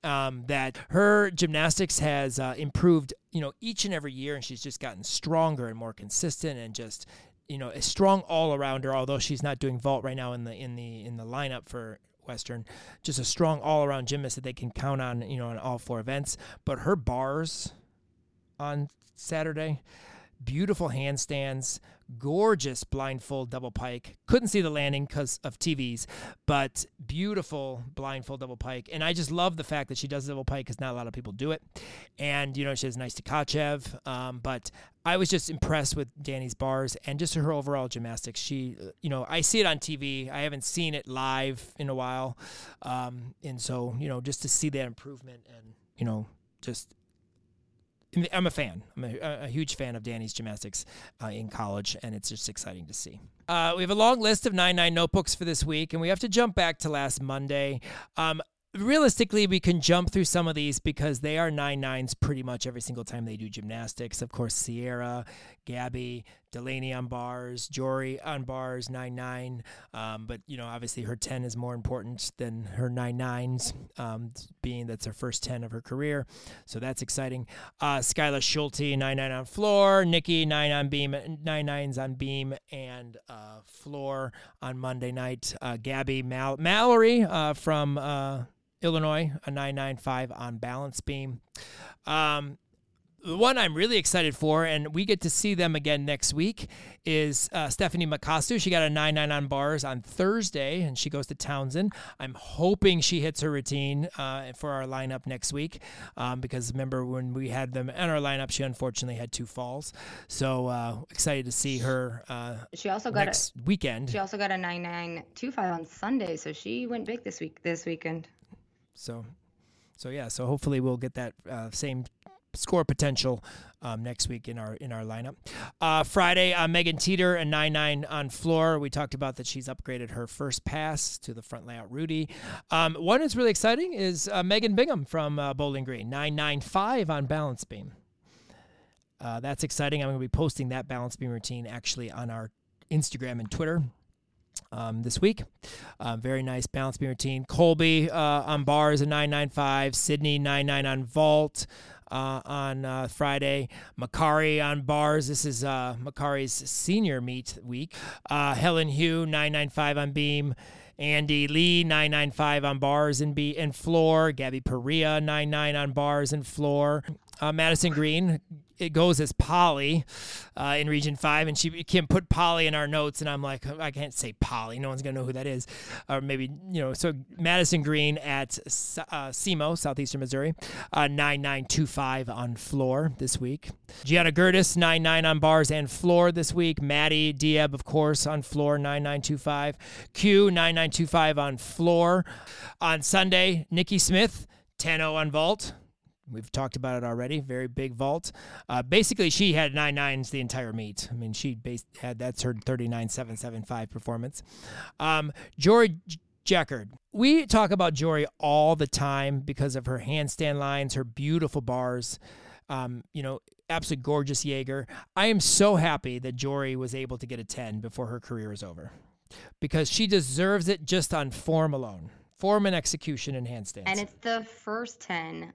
S1: Um, that her gymnastics has uh, improved, you know, each and every year, and she's just gotten stronger and more consistent, and just, you know, a strong all around her. Although she's not doing vault right now in the in the in the lineup for Western, just a strong all around gymnast that they can count on, you know, in all four events. But her bars on Saturday. Beautiful handstands, gorgeous blindfold double pike. Couldn't see the landing because of TVs, but beautiful blindfold double pike. And I just love the fact that she does double pike because not a lot of people do it. And, you know, she has nice Tkachev. Um, but I was just impressed with Danny's bars and just her overall gymnastics. She, uh, you know, I see it on TV. I haven't seen it live in a while. Um, and so, you know, just to see that improvement and, you know, just I'm a fan. I'm a, a huge fan of Danny's gymnastics uh, in college, and it's just exciting to see. Uh, we have a long list of 9 9 notebooks for this week, and we have to jump back to last Monday. Um, realistically, we can jump through some of these because they are 9 9s pretty much every single time they do gymnastics. Of course, Sierra, Gabby, Delaney on bars, Jory on bars, 9 9. Um, but, you know, obviously her 10 is more important than her 9 9s, um, being that's her first 10 of her career. So that's exciting. Uh, Skylar Schulte, 9 9 on floor. Nikki, 9 on beam, 9 9s on beam and uh, floor on Monday night. Uh, Gabby Mal- Mallory uh, from uh, Illinois, a 995 on balance beam. Um, the one I'm really excited for, and we get to see them again next week, is uh, Stephanie Makasu. She got a 9 9 on bars on Thursday, and she goes to Towson. I'm hoping she hits her routine uh, for our lineup next week um, because remember when we had them in our lineup, she unfortunately had two falls. So uh, excited to see her uh,
S2: she also got
S1: next a, weekend.
S2: She also got a 9925 on Sunday, so she went big this week this weekend.
S1: So so yeah, so hopefully we'll get that uh, same score potential um, next week in our in our lineup. Uh, Friday, uh, Megan Teeter and nine nine on floor. We talked about that she's upgraded her first pass to the front layout Rudy. Um, one that's really exciting is uh, Megan Bingham from uh, Bowling Green nine nine five on balance beam. Uh, that's exciting. I'm going to be posting that balance beam routine actually on our Instagram and Twitter um, this week. Uh, very nice balance beam routine. Colby uh, on bars a 995. Sydney 99 on vault uh, on uh, Friday. Makari on bars. This is uh, Makari's senior meet week. Uh, Helen Hugh 995 on beam. Andy Lee 995 on bars and be and floor. Gabby Perea 99 on bars and floor. Uh, Madison Green it goes as Polly uh, in Region Five, and she can put Polly in our notes, and I'm like, I can't say Polly. No one's gonna know who that is, or maybe you know. So Madison Green at uh, SEMO, Southeastern Missouri, uh, nine nine two five on floor this week. Gianna Gertis nine nine on bars and floor this week. Maddie Dieb, of course, on floor nine nine two five. Q nine nine two five on floor. On Sunday, Nikki Smith. 10 0 on vault. We've talked about it already. Very big vault. Uh, basically, she had nine nines the entire meet. I mean, she based, had that's her 39.775 performance. Um, Jory Jackard. We talk about Jory all the time because of her handstand lines, her beautiful bars. Um, you know, absolutely gorgeous Jaeger. I am so happy that Jory was able to get a 10 before her career is over because she deserves it just on form alone form and execution in handstands.
S2: And it's the first 10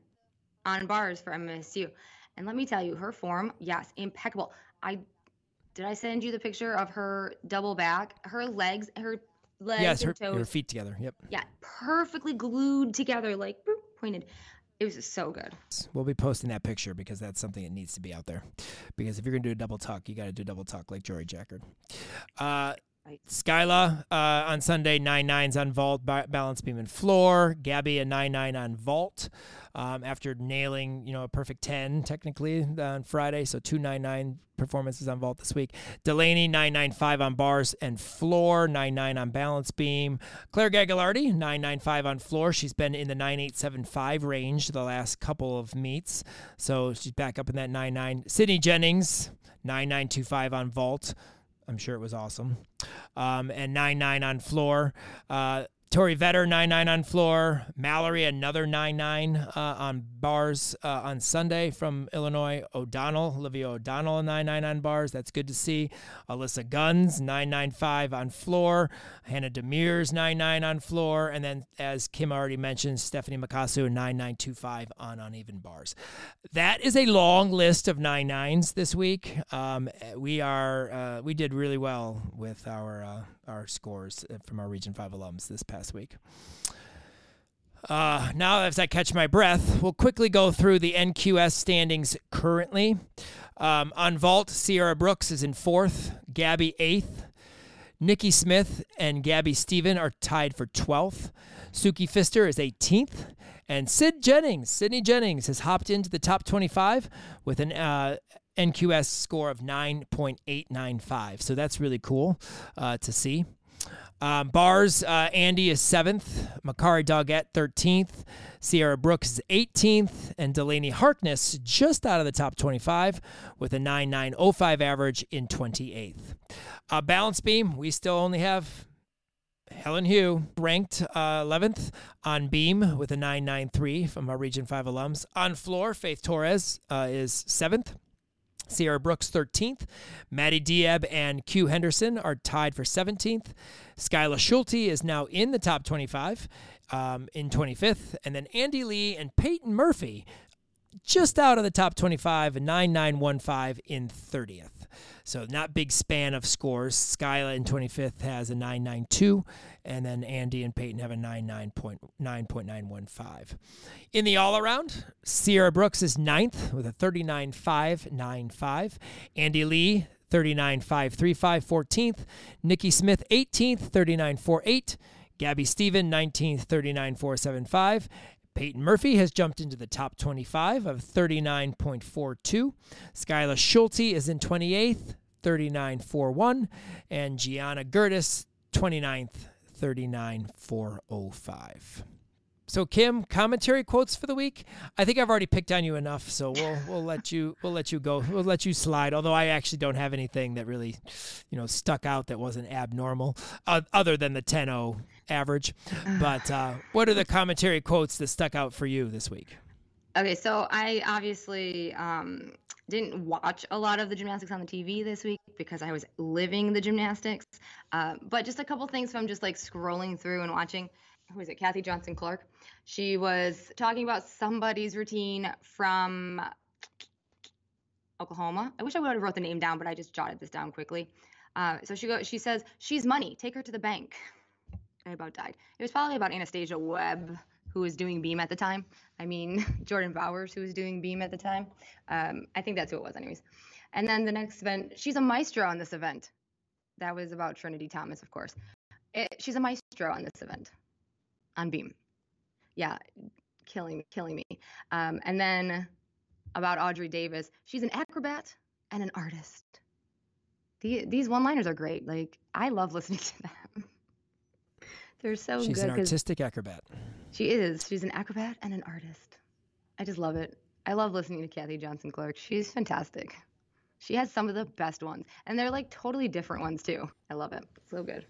S2: on bars for MSU. And let me tell you, her form, yes, impeccable. I did I send you the picture of her double back? Her legs, her legs,
S1: yes,
S2: her,
S1: toes, her feet together. Yep.
S2: Yeah, perfectly glued together, like boop, pointed. It was so good.
S1: We'll be posting that picture because that's something that needs to be out there. Because if you're gonna do a double tuck, you got to do a double tuck like Jory Jackard. Uh, Right. Skyla uh, on Sunday, nine nines on vault, balance beam and floor. Gabby a nine nine on vault um, after nailing you know a perfect ten technically on Friday. So two nine nine performances on vault this week. Delaney nine nine five on bars and floor, nine nine on balance beam. Claire Gagliardi nine nine five on floor. She's been in the nine eight seven five range the last couple of meets, so she's back up in that nine nine. Sydney Jennings nine nine two five on vault. I'm sure it was awesome. Um, and 9 9 on floor. Uh, Tori Vetter, 9 9 on floor. Mallory, another 9 9 uh, on bars uh, on Sunday from Illinois. O'Donnell, Olivia O'Donnell, 9 9 on bars. That's good to see. Alyssa Guns, 9 9 5 on floor. Hannah Demirs, 9 9 on floor. And then, as Kim already mentioned, Stephanie Makasu, 9 9 2 5 on uneven bars. That is a long list of 9 9s this week. Um, we are, uh, we did really well with our, uh, our scores from our Region 5 alums this past week. Uh, now, as I catch my breath, we'll quickly go through the NQS standings currently. Um, on vault, Sierra Brooks is in fourth, Gabby eighth. Nikki Smith and Gabby Steven are tied for 12th. Suki Fister is 18th. And Sid Jennings, Sydney Jennings, has hopped into the top 25 with an uh, NQS score of 9.895. So that's really cool uh, to see. Um, bars, uh, Andy is seventh, Makari Doggett 13th, Sierra Brooks is 18th, and Delaney Harkness just out of the top 25 with a 9905 average in 28th. Uh, balance beam, we still only have Helen Hugh ranked uh, 11th on beam with a 993 from our Region 5 alums. On floor, Faith Torres uh, is 7th. Sierra Brooks 13th. Maddie Dieb and Q Henderson are tied for 17th. Skyla Schulte is now in the top 25 um, in 25th. And then Andy Lee and Peyton Murphy just out of the top 25, 9915 in 30th. So not big span of scores. Skyla in 25th has a 992, and then Andy and Peyton have a 99.9.915. In the all around, Sierra Brooks is ninth with a 39.595. Andy Lee 39.535, 14th. Nikki Smith 18th, 39.48. Gabby Steven 19th, 39.475. Peyton Murphy has jumped into the top 25 of 39.42. Skyla Schulte is in 28th, 39.41. And Gianna Gertis, 29th, 39.405. So Kim, commentary quotes for the week. I think I've already picked on you enough, so we'll we'll let you we'll let you go. We'll let you slide. Although I actually don't have anything that really, you know, stuck out that wasn't abnormal, uh, other than the 10-0 average. But uh, what are the commentary quotes that stuck out for you this week?
S2: Okay, so I obviously um, didn't watch a lot of the gymnastics on the TV this week because I was living the gymnastics. Uh, but just a couple things from just like scrolling through and watching who is it, Kathy Johnson Clarke. She was talking about somebody's routine from Oklahoma. I wish I would have wrote the name down, but I just jotted this down quickly. Uh, so she goes, she says, she's money. Take her to the bank. I about died. It was probably about Anastasia Webb, who was doing beam at the time. I mean, Jordan Bowers, who was doing beam at the time. Um, I think that's who it was, anyways. And then the next event, she's a maestro on this event. That was about Trinity Thomas, of course. It, she's a maestro on this event on Beam. Yeah, killing killing me. Um, and then about Audrey Davis, she's an acrobat and an artist. The, these one-liners are great. Like I love listening to them. They're so
S1: She's
S2: good.
S1: She's an artistic acrobat.
S2: She is. She's an acrobat and an artist. I just love it. I love listening to Kathy Johnson Clarke. She's fantastic. She has some of the best ones, and they're like totally different ones too. I love it. So good.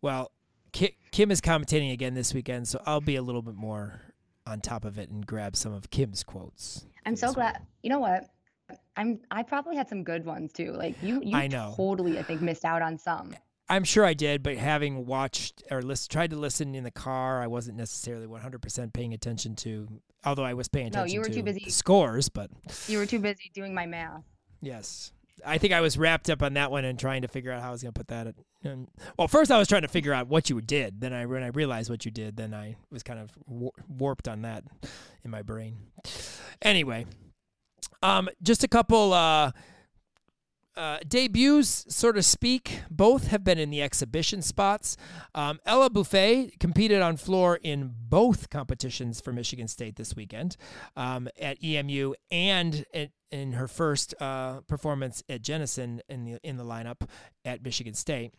S1: Well, Kim is commentating again this weekend, so I'll be a little bit more on top of it and grab some of Kim's quotes.
S2: I'm so glad.
S1: week.
S2: You know what? I'm. I probably had some good ones too. Like you. You
S1: I know.
S2: totally. I think missed out on some.
S1: I'm sure I did, but having watched or list, tried to listen in the car, I wasn't necessarily 100% paying attention to. Although I was paying attention.
S2: No, you were
S1: to
S2: too busy.
S1: the scores, but
S2: You were too busy doing my math.
S1: yes, I think I was wrapped up on that one and trying to figure out how I was going to put that. At, well, first I was trying to figure out what you did. Then I when I realized what you did, then I was kind of warped on that in my brain. Anyway, um, just a couple uh, uh, debuts, so to speak. Both have been in the exhibition spots. Um, Ella Buffet competed on floor in both competitions for Michigan State this weekend um, at EMU and in, in her first uh, performance at Jenison in the in the lineup at Michigan State.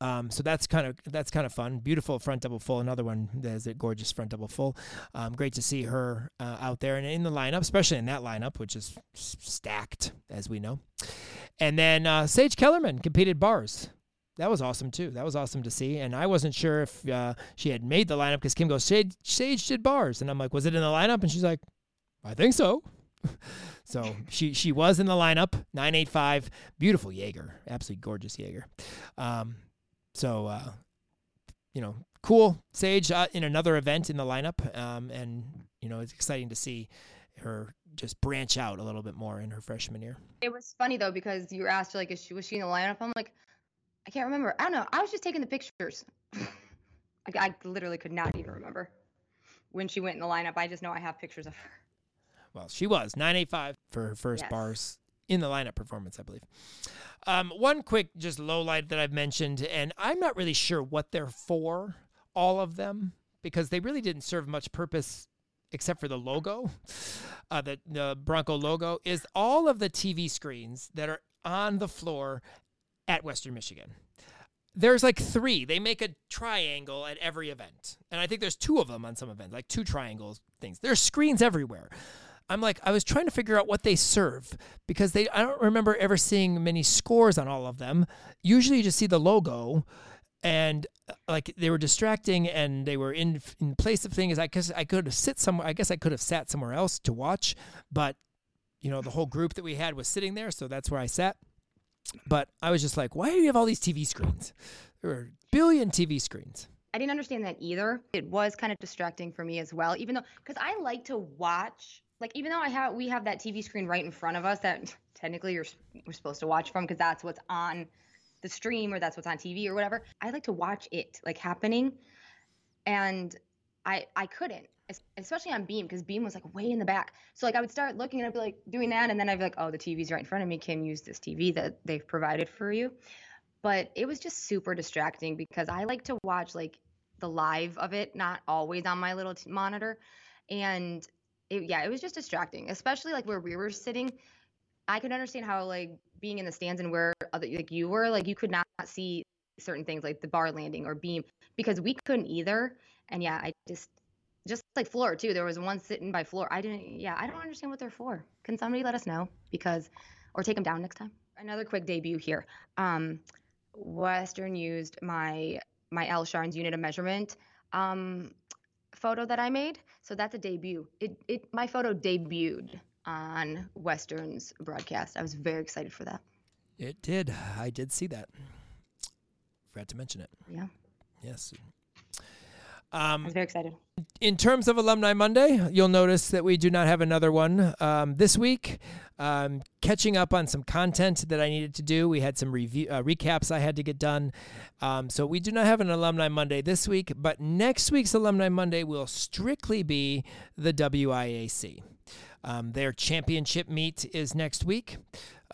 S1: Um, so that's kind of that's kind of fun. Beautiful front double full. Another one that is a gorgeous front double full. Um, great to see her uh, out there and in the lineup, especially in that lineup, which is stacked as we know. And then uh, Sage Kellerman competed bars. That was awesome too. That was awesome to see. And I wasn't sure if uh, she had made the lineup because Kim goes, Sage, Sage did bars, and I'm like, was it in the lineup? And she's like, I think so. so she she was in the lineup. Nine eight five, beautiful Jaeger, absolutely gorgeous Jaeger. Um, so uh, you know, cool Sage uh, in another event in the lineup, um, and you know, it's exciting to see her just branch out a little bit more in her freshman year.
S2: It was funny though because you were asked like, is she was she in the lineup? I'm like, I can't remember. I don't know. I was just taking the pictures. I, I literally could not even remember when she went in the lineup. I just know I have pictures of her.
S1: Well, she was 985 for her first
S2: Yes.
S1: bars in the lineup performance, I believe. Um, one quick just low light that I've mentioned, and I'm not really sure what they're for, all of them, because they really didn't serve much purpose except for the logo, uh, the, the Bronco logo, is all of the TV screens that are on the floor at Western Michigan. There's like three. They make a triangle at every event. And I think there's two of them on some events, like two triangles things. There's screens everywhere. I'm like, I was trying to figure out what they serve because they I don't remember ever seeing many scores on all of them. Usually you just see the logo and uh, like they were distracting and they were in in place of things. I guess I could have sit somewhere I guess I could have sat somewhere else to watch, but you know, the whole group that we had was sitting there, so that's where I sat. But I was just like, why do you have all these TV screens? There were a billion TV screens.
S2: I didn't understand that either. It was kind of distracting for me as well, even though because I like to watch like even though I have we have that TV screen right in front of us that technically you're we're supposed to watch from because that's what's on the stream or that's what's on TV or whatever. I like to watch it like happening, and I I couldn't, especially on Beam because Beam was like way in the back. So like I would start looking and I'd be like doing that, and then I'd be like, oh, the TV's right in front of me. Kim, use this TV that they've provided for you. But it was just super distracting because I like to watch like the live of it, not always on my little t- monitor, and it, yeah, it was just distracting, especially like where we were sitting. I could understand how like being in the stands and where other like you were, like you could not see certain things like the bar landing or beam because we couldn't either. And yeah, I just just like floor too. There was one sitting by floor. I didn't. Yeah, I don't understand what they're for. Can somebody let us know because or take them down next time? Another quick debut here. Um, Western used my my L Sharns unit of measurement um, photo that I made. So that's a debut. It it my photo debuted on Western's broadcast. I was very excited for that.
S1: It did. I did see that. Forgot to mention it.
S2: Yeah.
S1: Yes.
S2: Um, I was very excited.
S1: In terms of Alumni Monday, you'll notice that we do not have another one um, this week. Um, catching up on some content that I needed to do. We had some review uh, recaps I had to get done. Um, so we do not have an Alumni Monday this week, but next week's Alumni Monday will strictly be the WIAC. Um, their championship meet is next week.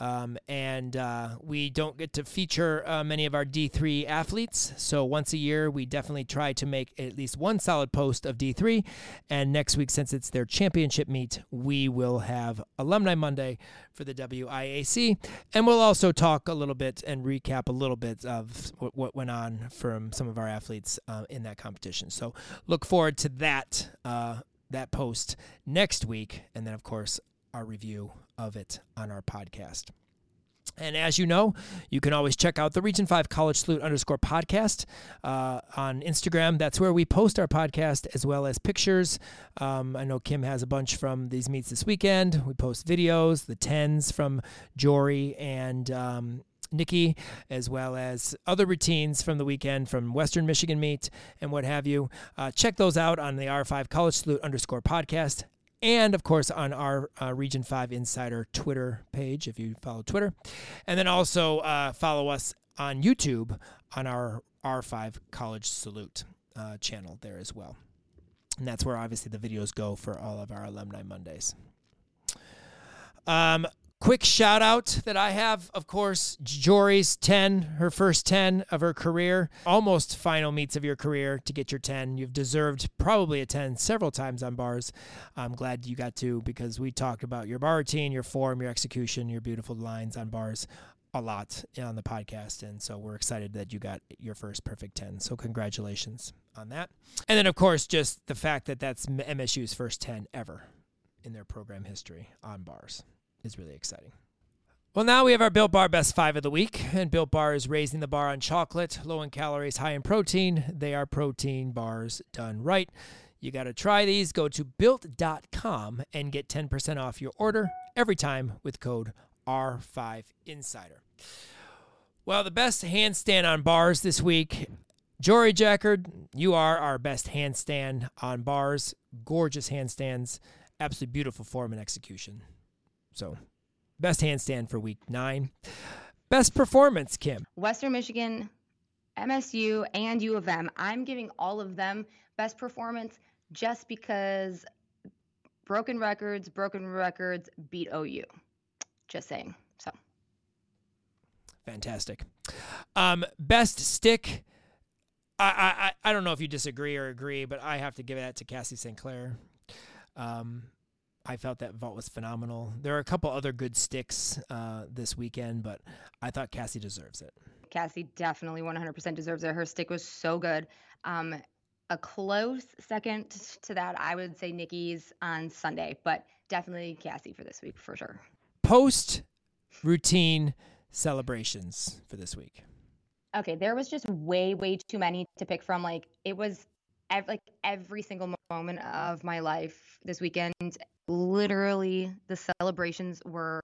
S1: Um, and uh, we don't get to feature uh, many of our D3 athletes. So once a year, we definitely try to make at least one solid post of D3. And next week, since it's their championship meet, we will have Alumni Monday for the WIAC. And we'll also talk a little bit and recap a little bit of what, what went on from some of our athletes uh, in that competition. So look forward to that. Uh, that post next week, and then, of course, our review of it on our podcast. And as you know, you can always check out the Region 5 College Salute underscore podcast uh, on Instagram. That's where we post our podcast as well as pictures. Um, I know Kim has a bunch from these meets this weekend. We post videos, the 10s from Jory and um, Nikki, as well as other routines from the weekend from Western Michigan meet and what have you. Uh, check those out on the R5 College Salute underscore podcast and of course on our uh, Region 5 Insider Twitter page if you follow Twitter. And then also uh, follow us on YouTube on our R5 College Salute uh, channel there as well. And that's where obviously the videos go for all of our Alumni Mondays. Um, Quick shout out that I have, of course, Jory's 10, her first 10 of her career. Almost final meets of your career to get your 10. You've deserved probably a 10 several times on bars. I'm glad you got to because we talked about your bar routine, your form, your execution, your beautiful lines on bars a lot on the podcast. And so we're excited that you got your first perfect 10. So congratulations on that. And then, of course, just the fact that that's MSU's first 10 ever in their program history on bars is really exciting. Well, now we have our Built Bar Best Five of the Week, and Built Bar is raising the bar on chocolate, low in calories, high in protein. They are protein bars done right. You got to try these. Go to built.com and get 10% off your order every time with code R5Insider. Well, the best handstand on bars this week. Jory Jackard, you are our best handstand on bars. Gorgeous handstands, absolutely beautiful form and execution. So, best handstand for week nine. Best performance, Kim.
S2: Western Michigan, MSU, and U of M. I'm giving all of them best performance just because broken records, broken records beat OU. Just saying. So.
S1: Fantastic. Um, best stick. I, I I don't know if you disagree or agree, but I have to give that to Cassie St. Clair. Um, I felt that vault was phenomenal. There are a couple other good sticks uh, this weekend, but I thought Cassie deserves it.
S2: Cassie definitely 100% deserves it. Her stick was so good. Um, a close second to that, I would say Nikki's on Sunday, but definitely Cassie for this week for sure.
S1: Post routine celebrations for this week.
S2: Okay, there was just way, way too many to pick from. Like it was ev- like every single moment of my life this weekend literally the celebrations were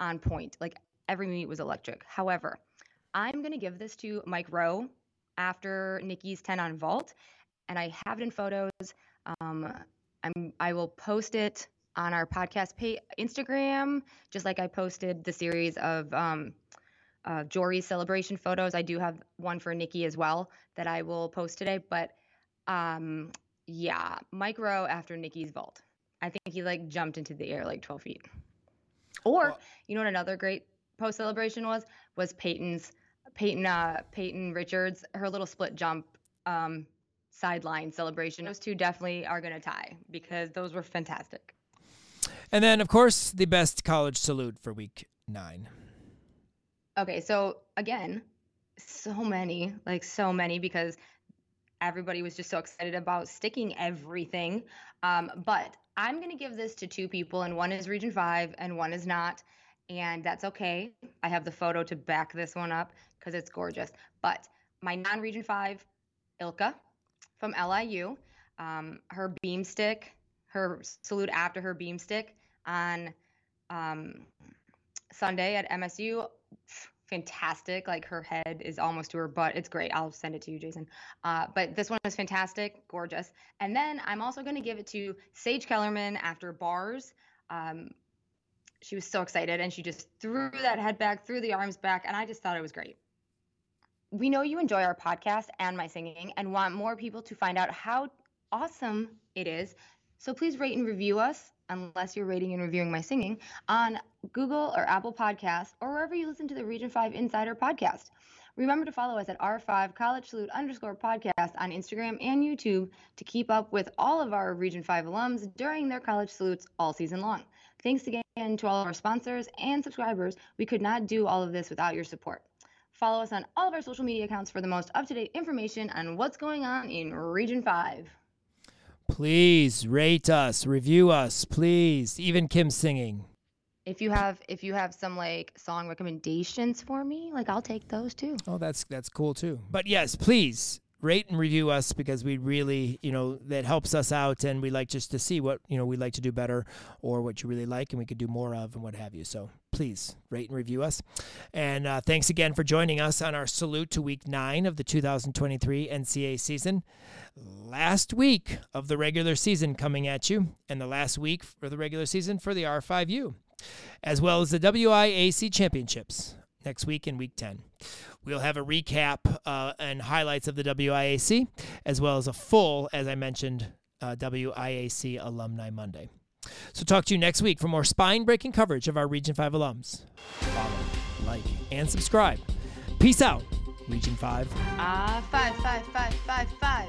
S2: on point. Like every meet was electric. However, I'm going to give this to Mike Rowe after Nikki's 10 on vault and I have it in photos. Um, I'm I will post it on our podcast page, Instagram, just like I posted the series of um, uh, Jory's celebration photos. I do have one for Nikki as well that I will post today. But um, yeah, Mike Rowe after Nikki's vault. I think he like jumped into the air like 12 feet. Or well, you know what another great post celebration was was Peyton's Peyton uh, Peyton Richards her little split jump um, sideline celebration. Those two definitely are going to tie because those were fantastic.
S1: And then, of course, the best college salute for week nine.
S2: Okay, so again, so many, like so many, because everybody was just so excited about sticking everything. Um, but I'm going to give this to two people, and one is Region 5 and one is not. And that's okay. I have the photo to back this one up because it's gorgeous. But my non Region 5, Ilka from LIU, um, her beam stick, her salute after her beam stick on um, Sunday at MSU. Fantastic. Like her head is almost to her butt. It's great. I'll send it to you, Jason. Uh, but this one is fantastic, gorgeous. And then I'm also going to give it to Sage Kellerman after bars. Um, she was so excited and she just threw that head back, threw the arms back, and I just thought it was great. We know you enjoy our podcast and my singing and want more people to find out how awesome it is. So please rate and review us unless you're rating and reviewing my singing, on Google or Apple Podcasts or wherever you listen to the Region 5 Insider podcast. Remember to follow us at R5 College Salute underscore podcast on Instagram and YouTube to keep up with all of our Region 5 alums during their college salutes all season long. Thanks again to all of our sponsors and subscribers. We could not do all of this without your support. Follow us on all of our social media accounts for the most up to date information on what's going on in Region 5.
S1: Please rate us, review us, please. Even Kim singing.
S2: If you have if you have some like song recommendations for me, like I'll take those too.
S1: Oh, that's that's cool too. But yes, please rate and review us because we really, you know, that helps us out and we like just to see what, you know, we like to do better or what you really like and we could do more of and what have you. So please rate and review us. And uh, thanks again for joining us on our salute to week nine of the 2023 NCAA season. Last week of the regular season coming at you, and the last week for the regular season for the R5U, as well as the WIAC championships next week in week 10. We'll have a recap uh, and highlights of the WIAC, as well as a full, as I mentioned, uh, WIAC Alumni Monday. So, talk to you next week for more spine breaking coverage of our Region 5 alums. Follow, like, and subscribe. Peace out, Region 5.
S2: Ah, uh, 5, 5, 5, 5, 5.